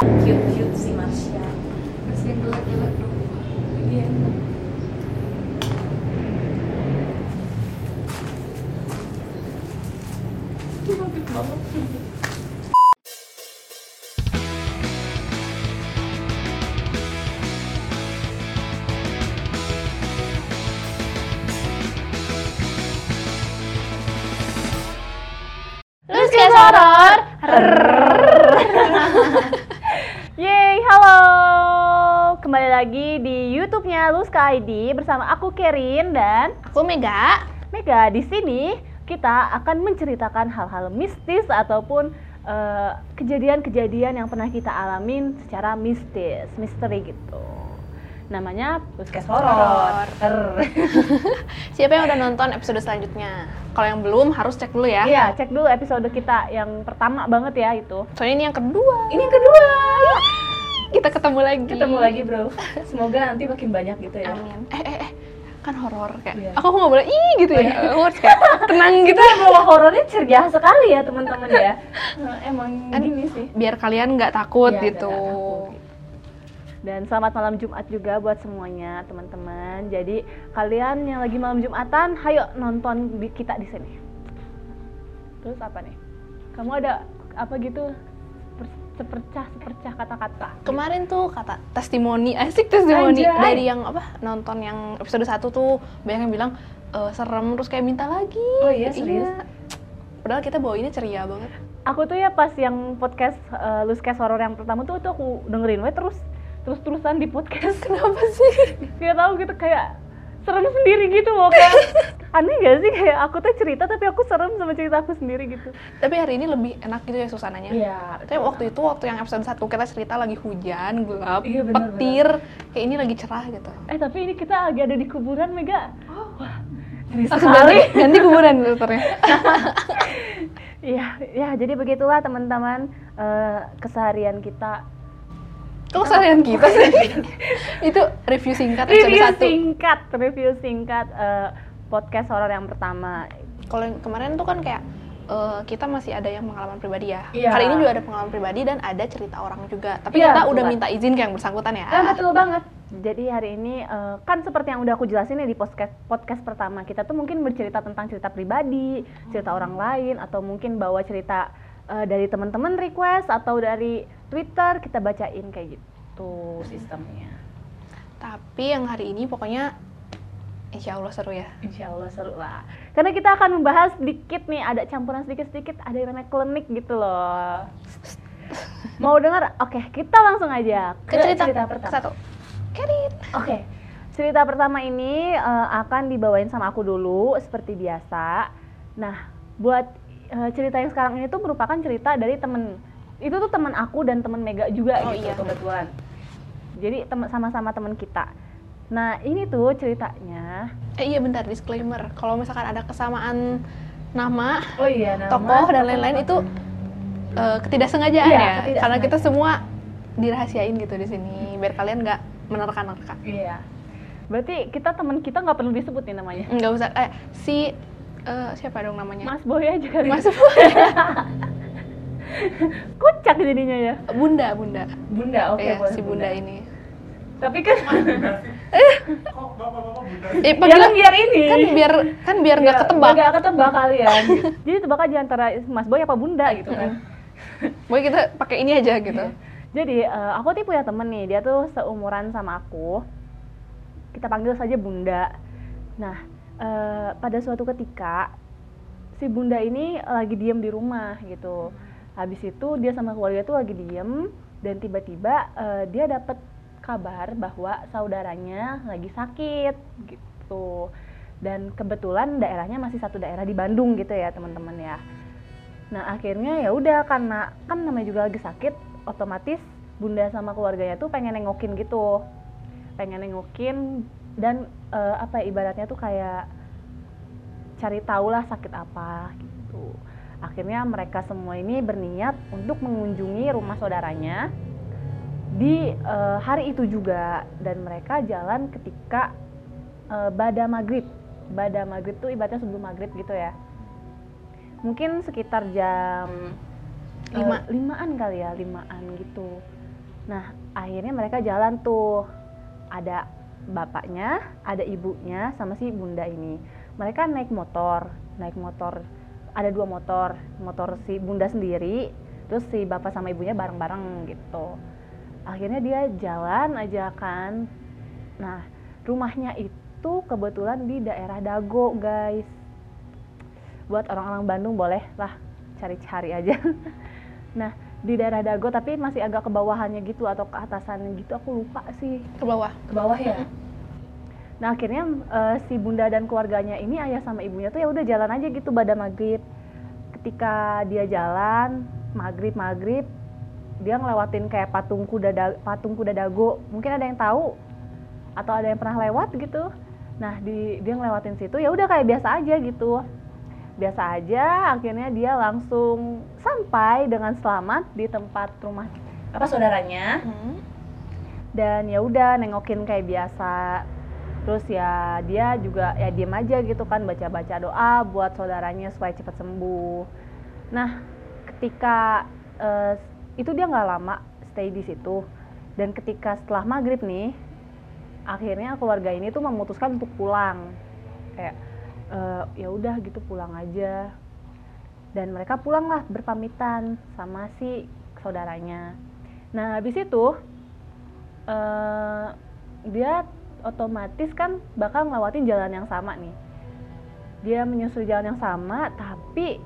cute cute si Marsha Terus yang gelap-gelap dong. iya Terus kayak horor. Lagi di YouTube-nya Luska ID bersama aku Kerin dan Aku Mega. Mega. Di sini kita akan menceritakan hal-hal mistis ataupun eh, kejadian-kejadian yang pernah kita alamin secara mistis, misteri gitu. Namanya Luska horor Siapa yang udah nonton episode selanjutnya? Kalau yang belum harus cek dulu ya. Iya, cek dulu episode kita yang pertama banget ya itu. Soalnya ini yang kedua. ini yang kedua Kita ketemu lagi. ketemu lagi bro semoga nanti makin banyak gitu ya Amin. Eh eh eh. Kan horor kayak. Iya. Aku nggak boleh ih gitu ya. Aku harus kayak tenang gitu. kita bawa horornya ceria sekali ya teman-teman ya Nah, emang Kan gini sih Biar kalian nggak takut Iya, gitu. takut. Dan selamat malam Jumat juga buat semuanya, teman-teman. Jadi kalian yang lagi malam Jumatan, hayo nonton di kita di sini. Terus apa nih? Kamu ada apa gitu sepercah sepercah kata-kata? Kemarin tuh kata testimoni, asik testimoni Anjay. dari yang apa nonton yang episode 1 tuh banyak yang bilang "Eh, serem terus kayak minta lagi. Oh iya, serius? Padahal kita bawa ini ceria banget. Aku tuh ya pas yang podcast uh, Luskes Horror yang pertama tuh tuh aku dengerin we terus terus-terusan di podcast. Kenapa sih? Gak tahu gitu kayak serem sendiri gitu loh kayak aneh gak sih kayak aku tuh cerita tapi aku serem sama cerita aku sendiri gitu. Tapi hari ini lebih enak gitu ya suasananya. iya Tapi waktu itu waktu yang episode 1 kita cerita lagi hujan, gelap, Iya, bener, petir, kayak ini lagi cerah gitu. Eh tapi ini kita lagi ada di kuburan Mega. Wah, ngeri sekali. ganti, ganti kuburan dokternya. Iya, ya jadi begitulah teman-teman eh, keseharian kita. Kok kesalahan kita sih? itu review singkat episode Review 1. singkat, review singkat eh, podcast horor yang pertama. Kalau kemarin tuh kan kayak eh, kita masih ada yang pengalaman pribadi ya. Iya. Kali ini juga ada pengalaman pribadi dan ada cerita orang juga. Tapi Iya, kita betul udah banget. minta izin ke yang bersangkutan ya. Ah, betul banget. Jadi hari ini eh, kan seperti yang udah aku jelasin ya di podcast podcast pertama kita tuh mungkin bercerita tentang cerita pribadi, cerita orang lain atau mungkin bawa cerita eh, dari teman-teman request atau dari Twitter kita bacain kayak gitu sistemnya. Tapi yang hari ini pokoknya Insya Allah seru ya. Insya Allah seru lah. Karena kita akan membahas sedikit nih, ada campuran sedikit-sedikit, ada yang namanya klinik gitu loh. Mau dengar? Oke, kita langsung aja Ke cerita, cerita pertama. satu. Kerit. Oke, cerita pertama ini eh, akan dibawain sama aku dulu seperti biasa. Nah, buat eh, cerita yang sekarang ini tuh merupakan cerita dari temen itu tuh teman aku dan temen Mega juga Oh, gitu iya. kebetulan. Jadi temen sama-sama temen kita. Nah ini tuh ceritanya. Eh iya bentar disclaimer. Kalau misalkan ada kesamaan nama, oh iya nama tokoh dan lain-lain itu eh, ketidaksengajaan Iya, ya. Karena kita semua dirahasiain gitu di sini biar kalian nggak menerka-nerka. iya Berarti kita temen kita nggak perlu disebut nih namanya. Nggak usah eh si eh, siapa dong namanya? Mas Boy aja kali. Mas Kocak jadinya ya. Bunda, Bunda. bunda oke Iya, boleh si Bunda ini. tapi kan Eh, Jangan panggilan biar ini. kan biar kan biar nggak ya, ketebak. nggak ketebak kalian Jadi tebak aja antara Mas Boy apa Bunda gitu kan. Boleh kita pakai ini aja gitu. Jadi eh, aku tuh punya temen nih, dia tuh seumuran sama aku. Kita panggil saja Bunda. Nah, eh, pada suatu ketika si Bunda ini lagi diem di rumah gitu. Habis itu dia sama keluarga tuh lagi diem dan tiba-tiba eh, dia dapat kabar bahwa saudaranya lagi sakit gitu. Dan kebetulan daerahnya masih satu daerah di Bandung gitu ya, teman-teman ya. Nah akhirnya ya udah karena kan namanya juga lagi sakit, otomatis bunda sama keluarganya tuh pengen nengokin gitu, pengen nengokin dan eh, apa ya, ibaratnya tuh kayak cari tahu lah sakit apa. Akhirnya mereka semua ini berniat untuk mengunjungi rumah saudaranya di eh, hari itu juga dan mereka jalan ketika eh, bada maghrib. Bada maghrib tuh ibaratnya sebelum maghrib gitu ya mungkin sekitar jam Lima. eh, limaan kali ya limaan gitu Nah, akhirnya mereka jalan tuh. Ada bapaknya, ada ibunya, sama si bunda ini. Mereka naik motor, naik motor. Ada dua motor, motor si bunda sendiri, terus si bapak sama ibunya bareng-bareng gitu. Akhirnya dia jalan aja kan. Nah, rumahnya itu kebetulan di daerah Dago, guys. Buat orang-orang Bandung boleh lah cari-cari aja. nah, di daerah Dago tapi masih agak ke bawahannya gitu atau ke atasannya gitu aku lupa sih Ke bawah. Ke bawah ya? Nah akhirnya eh, si bunda dan keluarganya ini ayah sama ibunya tuh ya udah jalan aja gitu pada maghrib. Ketika dia jalan maghrib maghrib dia ngelewatin kayak patung kuda da- patung kuda dago. Mungkin ada yang tahu atau ada yang pernah lewat gitu. Nah di dia ngelewatin situ ya udah kayak biasa aja gitu. Biasa aja akhirnya dia langsung sampai dengan selamat di tempat rumah. Apa saudaranya? Hmm. dan ya udah nengokin kayak biasa terus ya dia juga ya diem aja gitu kan baca-baca doa buat saudaranya supaya cepat sembuh. Nah ketika eh, itu dia nggak lama stay di situ. Dan ketika setelah maghrib nih akhirnya keluarga ini tuh memutuskan untuk pulang. Kayak eh, ya udah gitu pulang aja. Dan mereka pulang lah berpamitan sama si saudaranya. Nah habis itu eh dia otomatis kan bakal ngelewatin jalan yang sama nih. Dia menyusuri jalan yang sama, tapi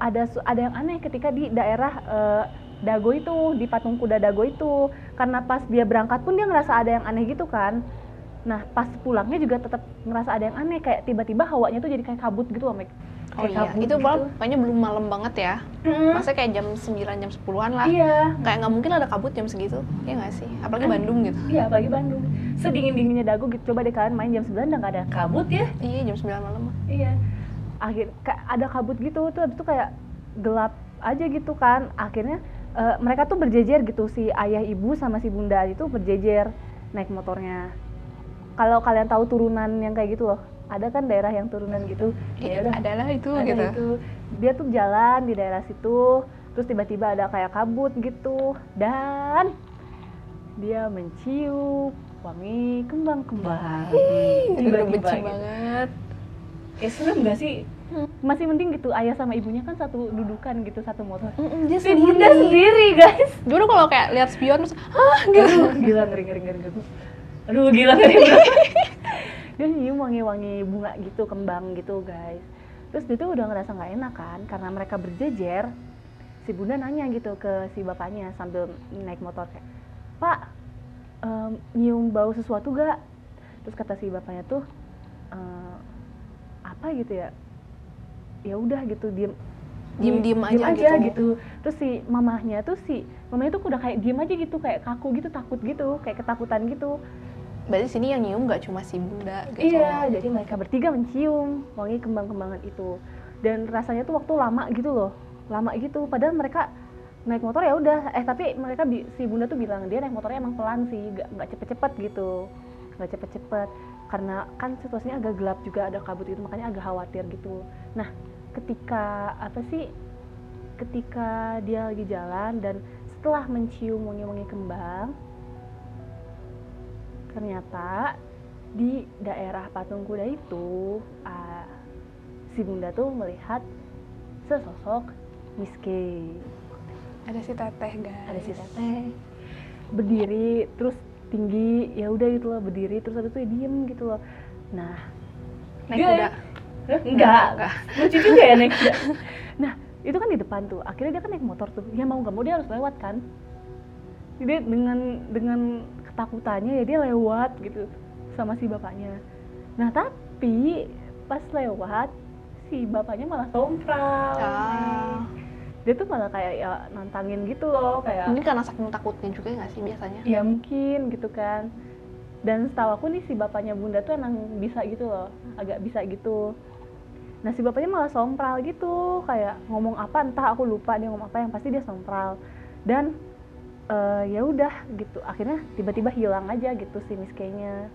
ada ada yang aneh ketika di daerah eh, Dago itu, di patung kuda Dago itu. Karena pas dia berangkat pun dia ngerasa ada yang aneh gitu kan. Nah, pas pulangnya juga tetap ngerasa ada yang aneh kayak tiba-tiba hawanya tuh jadi kayak kabut gitu loh. Oh iya, kabut itu gitu. malah pokoknya belum malam banget ya. Mm. Masa kayak jam 9, jam 10-an lah. Iya. Kayak nggak mungkin ada kabut jam segitu. Iya nggak sih? Apalagi Bandung gitu. Iya, apalagi Bandung. Sedingin-dinginnya Dago gitu. Coba deh kalian main jam 9 udah nggak ada Kabut ya? Iya, jam 9 malam. Iya. Akhir kayak ada kabut gitu tuh habis itu kayak gelap aja gitu kan. Akhirnya eh, mereka tuh berjejer gitu si ayah ibu sama si bunda itu berjejer naik motornya. Kalau kalian tahu turunan yang kayak gitu loh. Ada kan daerah yang turunan gitu. Iya, udah, adalah itu ada gitu. itu. Dia tuh jalan di daerah situ, terus tiba-tiba ada kayak kabut gitu dan dia mencium wangi kembang-kembang. Tiba-tiba benci gitu. banget. Eh serem gak sih? Masih mending gitu ayah sama ibunya kan satu dudukan gitu satu motor. Mm-mm, dia bunda sendiri. sendiri guys. Dulu kalau kayak lihat spion terus, ah gitu. gila ngeri ngeri ngeri ngeri. Aduh gila ngeri. Dia nyium wangi-wangi bunga gitu, kembang gitu guys. Terus dia tuh udah ngerasa nggak enak kan, karena mereka berjejer. Si bunda nanya gitu ke si bapaknya sambil naik motor kayak, Pak, em, nyium bau sesuatu gak? Terus kata si bapaknya tuh, "Eh, apa gitu ya? Ya udah gitu diem Diem-diem diem aja gitu. gitu. Terus si mamahnya tuh si mamanya tuh udah kayak diem aja gitu, kayak kaku gitu, takut gitu, kayak ketakutan gitu. Berarti sini yang nyium nggak cuma si bunda gitu. Iya, jadi mereka bertiga mencium wangi kembang-kembangan itu. Dan rasanya tuh waktu lama gitu loh. Lama gitu. Padahal mereka naik motor ya udah. Eh tapi mereka si bunda tuh bilang dia naik motornya emang pelan sih, nggak cepet-cepet gitu. Nggak cepet-cepet. Karena kan situasinya agak gelap juga ada kabut itu makanya agak khawatir gitu. Nah, ketika apa sih? Ketika dia lagi jalan dan setelah mencium wangi-wangi kembang, ternyata di daerah patung kuda itu ah, si bunda tuh melihat sesosok Miss K Ada si teteh guys. ada si teteh berdiri terus tinggi ya udah gitu loh berdiri terus habis itu dia diem gitu loh nah Naik Dia- kuda. Hah? Enggak. Enggak. Lucu juga ya naik kuda. nah itu kan di depan tuh akhirnya dia kan naik motor tuh ya mau nggak mau dia harus lewat kan jadi dengan dengan ketakutannya ya dia lewat gitu sama si bapaknya. Nah tapi pas lewat si bapaknya malah sompral Ah. dia tuh malah kayak ya nantangin gitu loh kayak Mungkin karena saking takutnya juga nggak sih biasanya? ya mungkin gitu kan. Dan setahu aku nih si bapaknya bunda tuh emang bisa gitu loh agak bisa gitu. Nah si bapaknya malah sompral gitu kayak ngomong apa entah aku lupa dia ngomong apa yang pasti dia sompral. Dan eh, ya udah gitu. Akhirnya tiba-tiba hilang aja gitu si Miss K-nya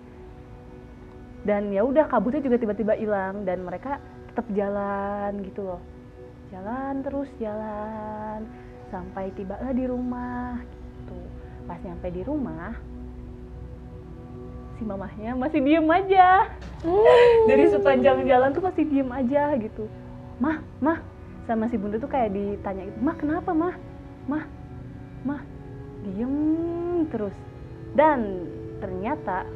dan ya udah kabutnya juga tiba-tiba hilang dan mereka tetap jalan gitu loh. Jalan terus jalan. Sampai tibalah di rumah gitu. Sampai di rumah si mamahnya masih diem aja. Dari sepanjang jalan tuh masih diem aja gitu. Mah mah sama si bunda tuh kayak ditanya gitu. Mah kenapa mah? Mah mah diem terus. Dan ternyata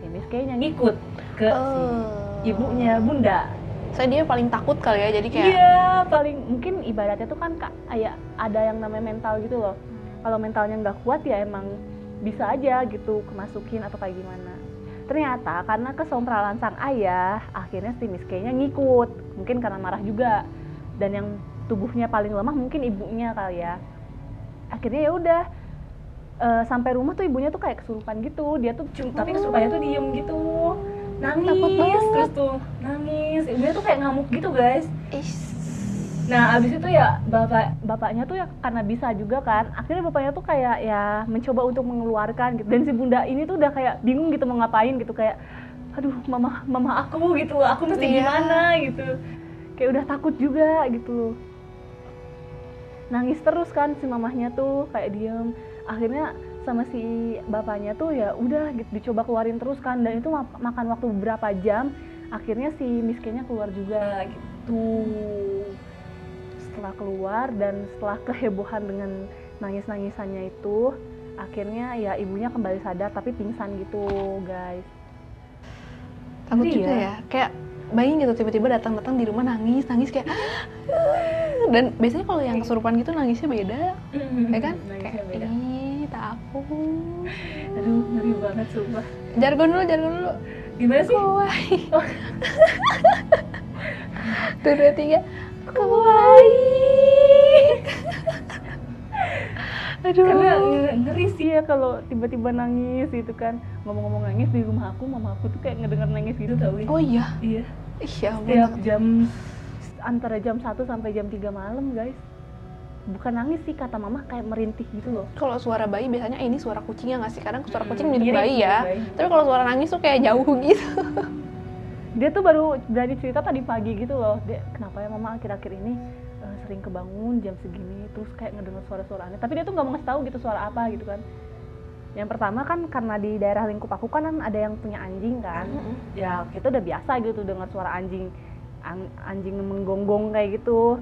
si Miss kayaknya ngikut ke si Oh. ibunya bunda. Saya dia paling takut kali ya, jadi kayak iya paling mungkin ibaratnya tuh kan kak kayak ada yang namanya mental gitu loh. Kalau mentalnya nggak kuat ya emang bisa aja gitu kemasukin atau kayak gimana. Ternyata karena kesompralan sang ayah akhirnya si Miss K-nya ngikut. Mungkin karena marah juga. Dan yang tubuhnya paling lemah mungkin ibunya kali ya. Akhirnya ya udah eh, sampai rumah tuh ibunya tuh kayak kesurupan gitu dia tuh tapi kesurupannya tuh diem gitu nangis Takut banget. terus tuh nangis ibunya tuh kayak ngamuk gitu guys Ih, Nah, abis itu ya bapak bapaknya tuh ya karena bisa juga kan, akhirnya bapaknya tuh kayak ya mencoba untuk mengeluarkan gitu. Dan si bunda ini tuh udah kayak bingung gitu mau ngapain gitu kayak, aduh mama mama aku gitu, aku mesti Iya. gimana gitu. Kayak udah takut juga gitu. Nangis terus kan si mamahnya tuh kayak diem. Akhirnya sama si bapaknya tuh ya udah gitu dicoba keluarin terus kan dan itu ma- makan waktu beberapa jam. Akhirnya si miskinnya keluar juga gitu setelah keluar dan setelah kehebohan dengan nangis-nangisannya itu akhirnya ya ibunya kembali sadar tapi pingsan gitu guys takut juga ya. ya. Kayak bayangin gitu tiba-tiba datang-datang di rumah nangis, nangis kayak dan biasanya kalau yang kesurupan gitu nangisnya beda, ya kan? Kayak takut. aduh ngeri banget sumpah Jargon dulu, jargon dulu. gimana sih Kawaii. Tuh dua tiga. Kawaii. Aduh. karena nge- ngeri sih ya kalau tiba-tiba nangis gitu kan ngomong-ngomong nangis di rumah aku mama aku tuh kayak ngedenger nangis gitu tau ya Oh iya. iya ya ampun. setiap jam antara jam 1 sampai jam 3 malam guys bukan nangis sih kata mama kayak merintih gitu loh Kalau suara bayi biasanya "Eh, ini suara kucingnya nggak sih? Kadang suara kucing mirip Mirip, bayi ya. bayi. Tapi kalau suara nangis tuh kayak jauh gitu. dia tuh baru berani cerita tadi pagi gitu loh dia kenapa ya mama akhir-akhir ini eh, sering kebangun jam segini terus kayak ngedengar suara-suara aneh tapi dia tuh nggak mau ngasih tahu gitu suara apa gitu kan yang pertama kan karena di daerah lingkup aku kan ada yang punya anjing kan ya kita udah biasa gitu dengar suara anjing anjing menggonggong kayak gitu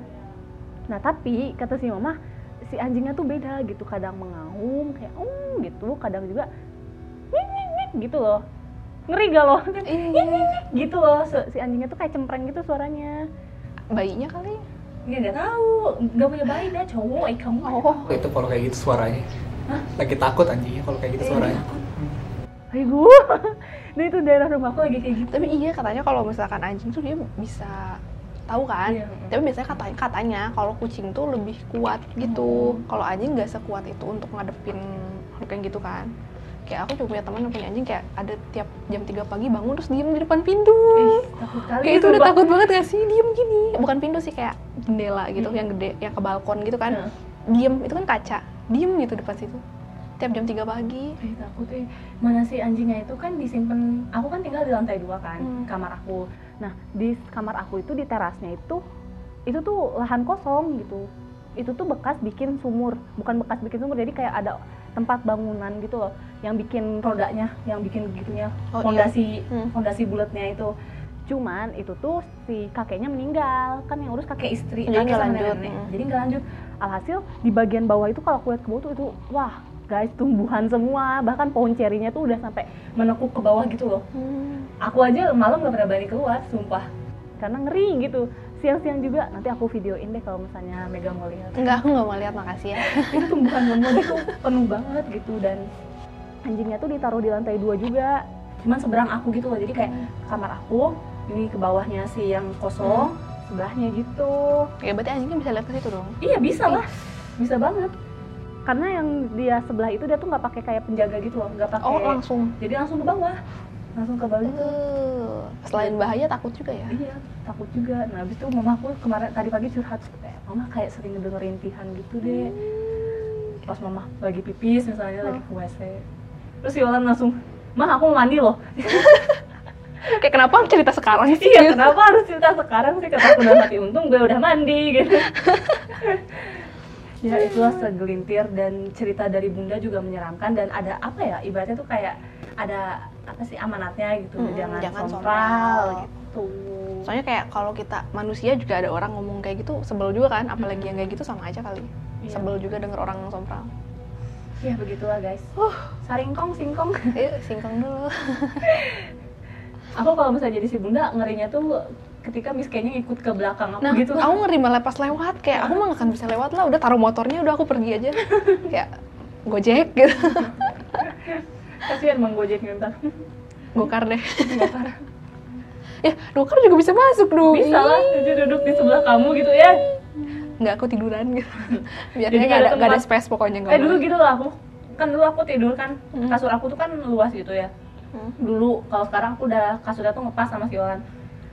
nah tapi kata si mama si anjingnya tuh beda gitu. Kadang mengaum kayak um gitu. Kadang juga "Nyik, nyik, nyik," gitu loh. Ngeri gak loh Iya. gitu loh. Si anjingnya tuh kayak cempreng gitu suaranya. Bayinya kali. ya nggak tahu. Nggak punya bayi dia cowok eh kamu. Oh. itu kalau kayak gitu suaranya? Lagi takut anjingnya kalau kayak gitu suaranya. Aigu. nah itu daerah rumahku lagi kayak gitu. Tapi iya katanya kalau misalkan anjing tuh dia bisa tahu kan. Iya. Tapi biasanya katanya katanya kalau kucing tuh lebih kuat gitu. Kalau anjing nggak sekuat itu untuk ngadepin hal kayak gitu kan. Kayak aku juga punya teman yang punya anjing kayak ada tiap jam 3 pagi bangun terus diem di depan pintu. takut kali kayak itu udah takut banget gak sih diem gini bukan pintu sih kayak jendela gitu yang gede yang ke balkon gitu kan Heeh. diem itu kan kaca diem gitu depan situ tiap jam 3 pagi Eh, takut eh mana sih anjingnya itu kan disimpan aku kan tinggal di lantai dua kan Hmm. kamar aku nah di kamar aku itu di terasnya itu itu tuh lahan kosong gitu itu tuh bekas bikin sumur bukan bekas bikin sumur jadi kayak ada tempat bangunan gitu loh yang bikin rodanya yang bikin gitunya Oh, iya. fondasi Hmm. fondasi bulatnya itu cuman itu tuh si kakeknya meninggal kan yang urus kakek istri Jadi kakek nggak lanjut, nenek. hmm. jadi nggak lanjut alhasil di bagian bawah itu kalau aku lihat ke bawah tuh itu wah guys tumbuhan semua bahkan pohon cerinya tuh udah sampai menekuk ke bawah gitu loh. Aku aja malam gak pernah berani keluar sumpah. Karena ngeri gitu. Siang-siang juga nanti aku videoin deh kalau misalnya Mega mau lihat. Enggak aku nggak mau lihat makasih ya. Itu tumbuhan lemon itu penuh banget gitu. Dan anjingnya tuh ditaruh di lantai dua juga. Cuman seberang aku gitu loh. Jadi kayak kamar aku ini ke bawahnya si yang kosong sebelahnya gitu. Ya berarti anjingnya bisa lihat ke situ dong? Iya bisa lah. Bisa banget karena yang dia sebelah itu dia tuh nggak pakai kayak penjaga gitu loh nggak pakai oh langsung. Jadi langsung ke bawah langsung ke bawah gitu. Eh, selain bahaya takut juga ya? Iya takut juga. Nah habis itu mamaku kemarin tadi pagi curhat eh, mama kayak sering ngedenger rintihan gitu deh. Pas mama lagi pipis misalnya lagi ke WC terus Yolan langsung mah aku mau mandi loh. Kayak kenapa cerita sekarang sih? Iya kenapa harus cerita sekarang sih? Kata aku udah mati untung gue udah mandi gitu ya itulah segelintir dan cerita dari bunda juga menyeramkan dan ada apa ya ibaratnya tuh kayak ada apa sih amanatnya gitu Mm-mm, jangan, jangan sompral sompral. gitu. Soalnya kayak kalau kita manusia juga ada orang ngomong kayak gitu sebel juga kan apalagi yang kayak gitu sama aja kali. Iya. sebel juga denger orang sompral. Ya begitulah guys. Uh saringkong singkong. Yuk singkong dulu. Aku kalau misalnya jadi si bunda ngerinya tuh ketika Miss kayaknya ikut ke belakang aku nah gitu. aku ngeri malah pas lewat kayak aku mah gak akan bisa lewat lah udah taruh motornya udah aku pergi aja. Kayak gojek gitu. Kasihan mang gojeknya ntar. Gokar deh. Ya gokar juga bisa masuk dong. Bisa lah dia duduk di sebelah kamu gitu ya. Nggak aku tiduran gitu. Biar Jadi dia nggak ada ada ada space pokoknya nggak eh dulu gitu lah aku kan dulu aku tidur kan. Hmm. kasur aku tuh kan luas gitu ya. Hmm. dulu kalau sekarang aku udah kasurnya tuh ngepas sama si Olan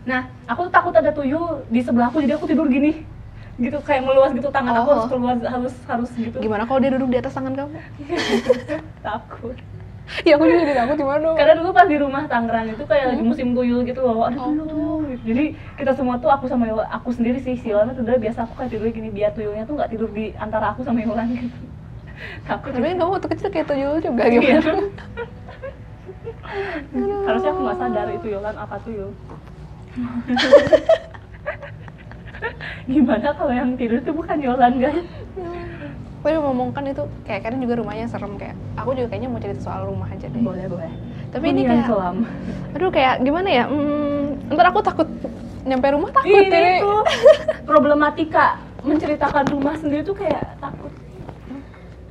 nah aku tuh takut ada tuyul di sebelahku jadi aku tidur gini. Gitu kayak meluas gitu tangan aku Oh. harus keluar harus harus gitu. Gimana kalau dia duduk di atas tangan kamu? Takut. Ya aku juga jadi takut gimana dong? Karena dulu pas di rumah Tangerang itu kayak lagi musim tuyul gitu loh. Ada Oh. tuyul gitu. jadi kita semua tuh aku sama Yola, aku sendiri sih si Yola tuh udah biasa aku kayak tidur gini biar tuyulnya tuh nggak tidur di antara aku sama Yola gitu. Takut tapi kamu waktu kecil kayak tuyul juga gimana? Harusnya aku nggak sadar itu Yolan apa tuyul gimana kalau yang tidur itu bukan Yolan guys? Tapi ngomong kan itu kayak kan juga rumahnya serem kayak aku juga kayaknya mau cerita soal rumah aja deh. Boleh boleh. Tapi ini kayak kelam aduh kayak gimana ya hmm, ntar aku takut nyampe rumah takut ini ini tuh problematika menceritakan rumah sendiri tuh kayak takut.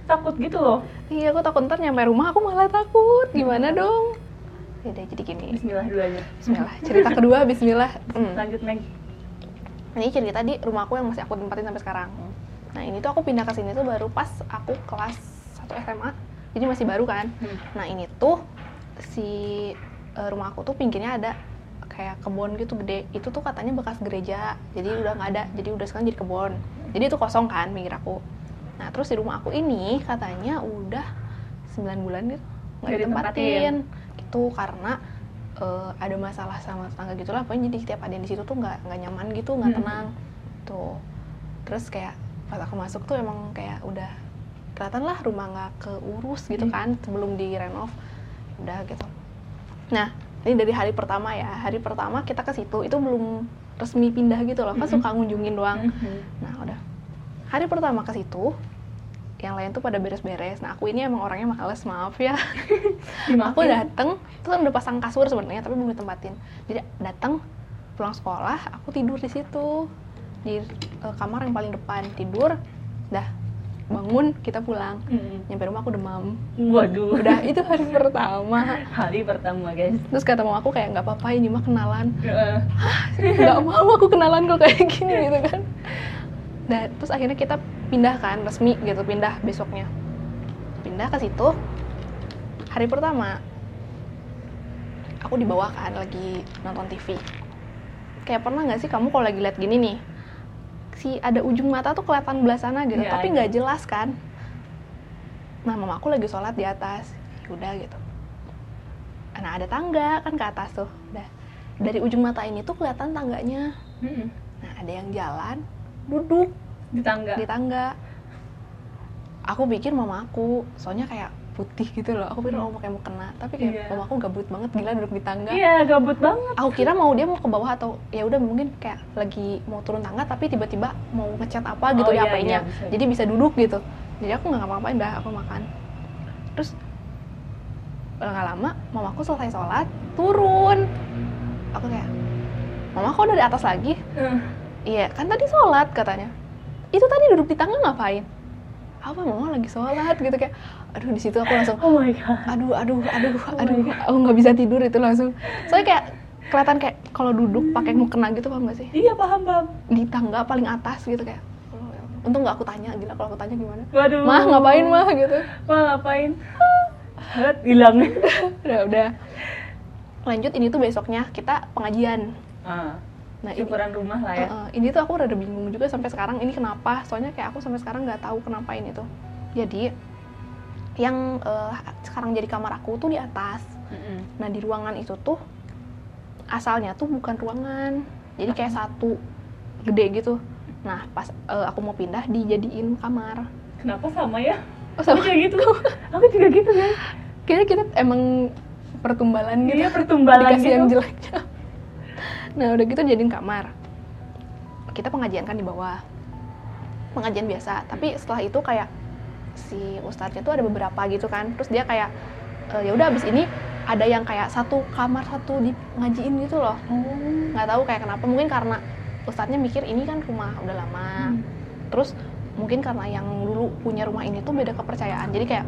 Takut gitu loh. Iya aku takut ntar nyampe rumah aku malah takut. Gimana dong ya udah jadi gini. Bismillah dulu aja. Bismillah. Cerita kedua Bismillah. Hmm. lanjut Meg. Ini cerita di rumah aku yang masih aku tempatin sampai sekarang. Nah ini tuh aku pindah ke sini tuh baru pas aku kelas 1 SMA jadi masih baru kan? Hmm. nah ini tuh si eh, rumah aku tuh pinggirnya ada kayak kebun gitu gede. Itu tuh katanya bekas gereja. Jadi udah nggak ada. Jadi udah sekarang jadi kebun. Jadi itu kosong kan pinggir aku. Nah terus di rumah aku ini katanya udah 9 bulan gitu. Nggak ditempatin. ditempatin gitu karena eh, ada masalah sama tetangga gitulah. Pokoknya jadi setiap ada yang di situ tuh nggak nggak nyaman gitu nggak Hmm. tenang. Tuh. Terus kayak pas aku masuk tuh emang kayak udah kelihatan lah rumah nggak keurus gitu Hmm. kan sebelum direnov udah gitu. Nah ini dari hari pertama ya. Hari pertama kita ke situ itu belum resmi pindah gitu loh. Kan Mm-mm. suka ngunjungin doang. Mhm. nah udah. Hari pertama ke situ yang lain tuh pada beres-beres. Nah aku ini emang orangnya males maaf ya. Aku dateng itu kan udah pasang kasur sebenarnya tapi belum ditempatin. Jadi datang pulang sekolah aku tidur di situ. Di eh, kamar yang paling depan tidur dah bangun kita pulang. Mhm. nyampe rumah aku demam. Waduh. Udah itu hari pertama. Hari pertama guys. Terus kata mama aku kayak nggak apa-apa ini mah kenalan. Nggak mau aku kenalan kok kayak gini gitu kan nah terus akhirnya kita pindah kan resmi gitu pindah besoknya. Pindah ke situ hari pertama aku di bawah kan lagi nonton TV kayak pernah nggak sih kamu kalau lagi lihat gini nih si ada ujung mata tuh kelihatan belah sana gitu Iya, tapi iya. nggak jelas kan. Nah mama aku lagi sholat di atas udah gitu. Nah ada tangga kan ke atas tuh udah dari ujung mata ini tuh kelihatan tangganya. Mhm. nah ada yang jalan duduk. Di tangga. Di tangga. Aku pikir mama aku soalnya kayak putih gitu loh. Aku pikir oh kayak mau kena. Tapi kayak Iya. mama aku gabut banget gila duduk di tangga. Iya gabut banget. Aku kira mau dia mau ke bawah atau ya udah mungkin kayak lagi mau turun tangga tapi tiba-tiba mau ngechat apa gitu Oh, di iya, HP-nya iya, bisa. jadi bisa duduk gitu. Jadi aku nggak ngapa-ngapain dah aku makan. Terus eh, nggak lama mamaku selesai sholat turun. Aku kayak mama kok udah di atas lagi Iya, kan tadi sholat katanya. Itu tadi duduk di tangga ngapain? Apa mama lagi sholat gitu kayak, aduh di situ aku langsung, oh my god aduh, aduh, aduh, Oh aduh, aku nggak bisa tidur itu langsung. Soalnya kayak kelihatan kayak kalau duduk pakai mukena gitu paham gak sih? iya paham paham Di tangga paling atas gitu kayak. "Oh, ya ampun." Untung nggak aku tanya, gila kalau aku tanya gimana? waduh Mah ngapain mah gitu? mah ngapain Lihat hilang Udah, udah. Lanjut ini tuh besoknya kita pengajian. ah, Nah, ini, syukuran rumah lah ya. Uh, uh, ini tuh aku rada bingung juga sampai sekarang ini kenapa? Soalnya kayak aku sampai sekarang nggak tahu kenapa ini tuh. Jadi yang uh, sekarang jadi kamar aku tuh di atas. Mhm. nah di ruangan itu tuh asalnya tuh bukan ruangan. Jadi kayak satu gede gitu. Nah pas eh, aku mau pindah dijadiin kamar. Kenapa sama ya? oh sama. Juga gitu. Aku juga gitu kan. kayaknya kita emang pertumbalan gitu. Iya pertumbalan dikasih gitu. yang jeleknya nah udah gitu jadiin kamar. Kita pengajian kan di bawah. Pengajian biasa tapi setelah itu kayak si ustadznya tuh ada beberapa gitu kan. Terus dia kayak e, ya udah abis ini ada yang kayak satu kamar satu di ngajiin gitu loh. Nggak tahu kayak kenapa mungkin karena ustadznya mikir ini kan rumah udah lama. Hmm. terus mungkin karena yang dulu punya rumah ini tuh beda kepercayaan. Jadi kayak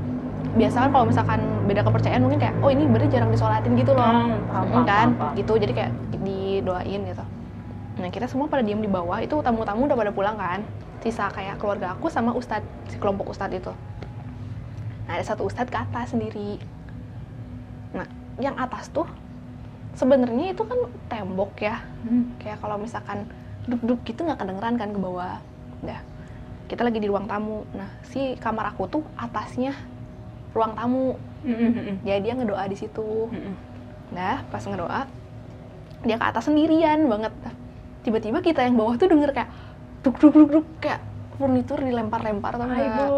biasa kan kalau misalkan beda kepercayaan mungkin kayak oh ini berarti jarang disolatin gitu loh. Hmm, paham, Mm, paham, kan? paham, paham. gitu jadi kayak didoain gitu. Nah kita semua pada diem di bawah itu tamu-tamu udah pada pulang kan? Sisa kayak keluarga aku sama ustadz si kelompok ustadz itu. Nah ada satu ustadz ke atas sendiri. Nah yang atas tuh sebenarnya itu kan tembok ya. Hmm. kayak kalau misalkan duduk gitu nggak kedengeran kan ke bawah. Udah kita lagi di ruang tamu. Nah si kamar aku tuh atasnya ruang tamu Hmm, hmm, hmm. jadi dia ngedoa di situ Hmm, hmm. Nah, pas ngedoa, dia ke atas sendirian banget. Tiba-tiba kita yang bawah tuh denger kayak duk duk duk duk kayak furnitur dilempar-lempar atau enggak.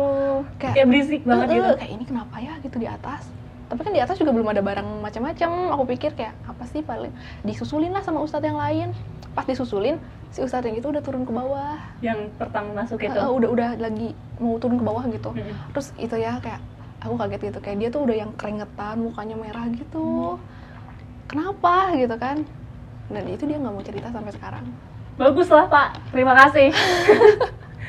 Kayak, Kayak berisik banget "Eh, gitu. eh," Kayak ini kenapa ya gitu di atas. Tapi kan di atas juga belum ada barang macam-macam. Aku pikir kayak apa sih paling disusulin lah sama ustadz yang lain. Pas disusulin, si ustadz yang itu udah turun ke bawah. Yang pertama masuk itu. Eh, udah udah lagi mau turun ke bawah gitu. Hmm. Terus itu ya kayak aku kaget gitu kayak dia tuh udah yang keringetan, mukanya merah gitu. Kenapa gitu kan? Dan itu dia nggak mau cerita sampai sekarang. Bagus lah Pak, terima kasih.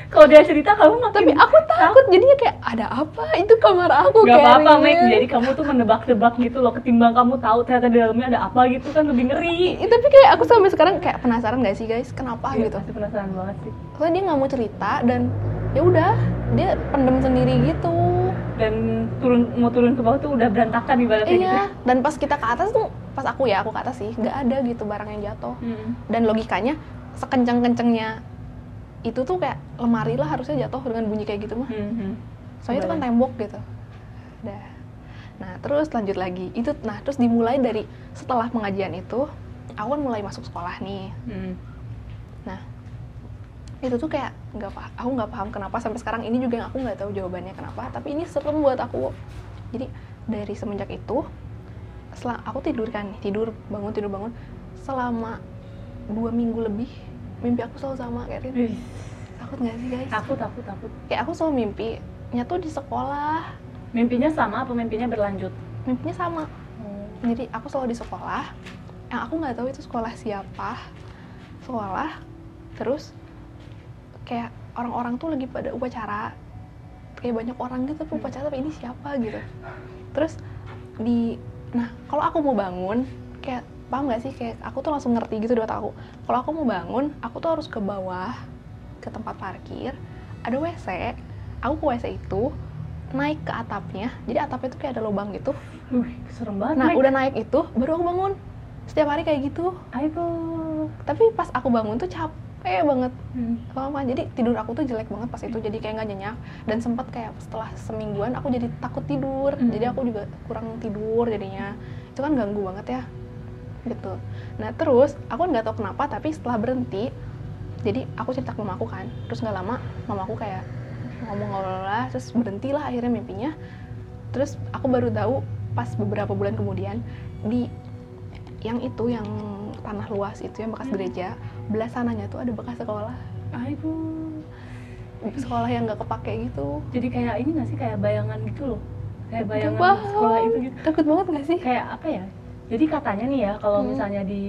Kalau dia cerita kamu makin Tapi aku takut jadinya kayak ada apa? Itu kamar aku Gak apa-apa, kayaknya. Meg. Jadi kamu tuh menebak-nebak gitu loh. Ketimbang kamu tahu ternyata di dalamnya ada apa gitu kan lebih ngeri. Ih, tapi kayak aku sampai sekarang kayak penasaran gak sih guys? Kenapa Iya, gitu? Pasti penasaran banget sih. Soalnya dia nggak mau cerita dan ya udah dia pendem sendiri gitu. Dan turun mau turun ke bawah tuh udah berantakan ibaratnya gitu. Iya. Dan pas kita ke atas tuh, pas aku ya aku ke atas sih, nggak ada gitu barang yang jatuh. Hmm. dan logikanya sekencang-kencangnya itu tuh kayak lemari lah harusnya jatuh dengan bunyi kayak gitu mah Hmm, soalnya itu kan tembok gitu udah nah terus lanjut lagi itu nah terus dimulai dari setelah pengajian itu aku kan mulai masuk sekolah nih Hmm. Itu tuh kayak nggak paham aku nggak paham kenapa sampai sekarang ini juga yang aku nggak tahu jawabannya kenapa tapi ini serem buat aku jadi dari semenjak itu setelah aku tidur kan tidur bangun tidur bangun selama dua minggu lebih mimpi aku selalu sama kayak. Ih, takut nggak sih guys Takut, takut, takut. kayak aku selalu mimpi nyatu di sekolah Mimpinya sama apa mimpinya berlanjut? mimpinya sama Hmm. jadi aku selalu di sekolah yang aku nggak tahu itu sekolah siapa sekolah terus kayak orang-orang tuh lagi pada upacara kayak banyak orang gitu tapi upacara tapi ini siapa gitu terus di nah kalau aku mau bangun kayak paham gak sih kayak aku tuh langsung ngerti gitu di otak aku kalau aku mau bangun aku tuh harus ke bawah ke tempat parkir ada WC aku ke WC itu naik ke atapnya jadi atapnya tuh kayak ada lubang gitu serem banget. Nah, udah naik itu baru aku bangun. Setiap hari kayak gitu. Aduh. Tapi pas aku bangun tuh capek banget. Hmm. Apa? Jadi tidur aku tuh jelek banget pas itu. Jadi kayak nggak nyenyak. Dan sempat kayak setelah semingguan aku jadi takut tidur. Hmm. Jadi aku juga kurang tidur jadinya. Itu kan ganggu banget ya. Gitu. Nah terus aku nggak tahu kenapa tapi setelah berhenti, jadi aku cerita ke mamaku kan. Terus nggak lama mamaku kayak ngomong-ngomong lah, terus berhentilah akhirnya mimpinya. Terus aku baru tahu pas beberapa bulan kemudian di yang itu yang tanah luas itu yang bekas gereja belah sananya tuh ada bekas sekolah Aduh. sekolah yang nggak kepake gitu Jadi kayak ini gak sih kayak bayangan gitu loh. Kayak bayangan Wah. sekolah itu gitu. takut banget gak sih Kayak apa ya? Jadi katanya nih ya kalau Hmm. misalnya di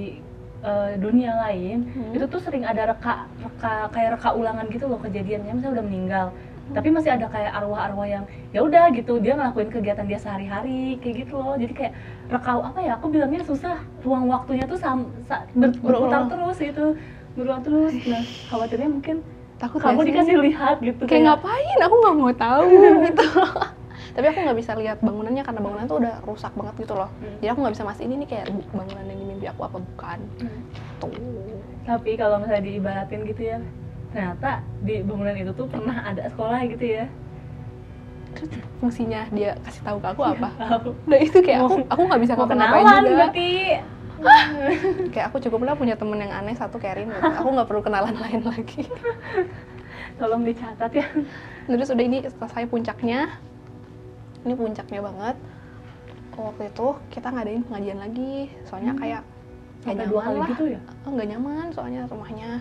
eh, dunia lain Hmm. itu tuh sering ada reka reka kayak reka ulangan gitu loh kejadiannya misalnya udah meninggal tapi masih ada kayak arwah-arwah yang ya udah gitu. Dia ngelakuin kegiatan dia sehari-hari kayak gitu loh. Jadi kayak reka apa ya aku bilangnya susah. Ruang waktunya tuh sam, sa- ber- Berulang. terus gitu. Berulang terus. Nah khawatirnya mungkin takut kamu dikasih lihat gitu kayak ngapain? Aku nggak mau tahu gitu. Tapi aku nggak bisa lihat bangunannya karena bangunan tuh udah rusak banget gitu loh. Hmm. jadi aku nggak bisa mastiin ini kayak bu- bangunan yang di mimpi aku apa bukan. Hmm. tuh. Tapi kalau misalnya diibaratin gitu ya ternyata di bangunan itu tuh pernah ada sekolah gitu ya. Terus fungsinya dia kasih tahu ke aku apa? Tahu. nah itu kayak aku aku nggak bisa ngapa-ngapain juga. berarti. Kayak aku cukup lah punya temen yang aneh satu Karin gitu. aku nggak perlu kenalan lain lagi. Tolong dicatat ya. terus udah ini selesai puncaknya. Ini puncaknya banget. Waktu itu kita ngadain pengajian lagi. Soalnya kayak nggak dua kali lah. gitu ya? Oh, nggak nyaman soalnya rumahnya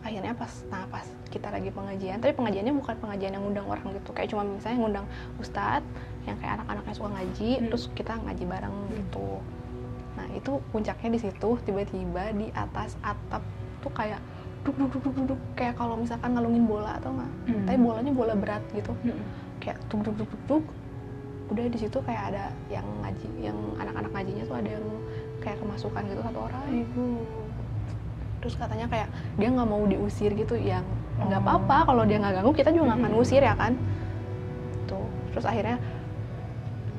akhirnya pas nah pas kita lagi pengajian tapi pengajiannya bukan pengajian yang ngundang orang gitu kayak cuma misalnya ngundang ustadz yang kayak anak-anaknya suka ngaji Hmm. terus kita ngaji bareng gitu nah itu puncaknya di situ tiba-tiba di atas atap tuh kayak duk duk duk duk duk, duk. kayak kalau misalkan ngalungin bola atau nggak Hmm. tapi bolanya bola berat gitu Mm-mm. kayak duk duk duk duk duk udah di situ kayak ada yang ngaji yang anak-anak ngajinya tuh ada yang kayak kemasukan gitu satu orang terus katanya kayak dia nggak mau diusir gitu yang nggak Oh. apa-apa. Kalau dia nggak ganggu kita juga nggak akan ngusir ya kan? Tuh terus akhirnya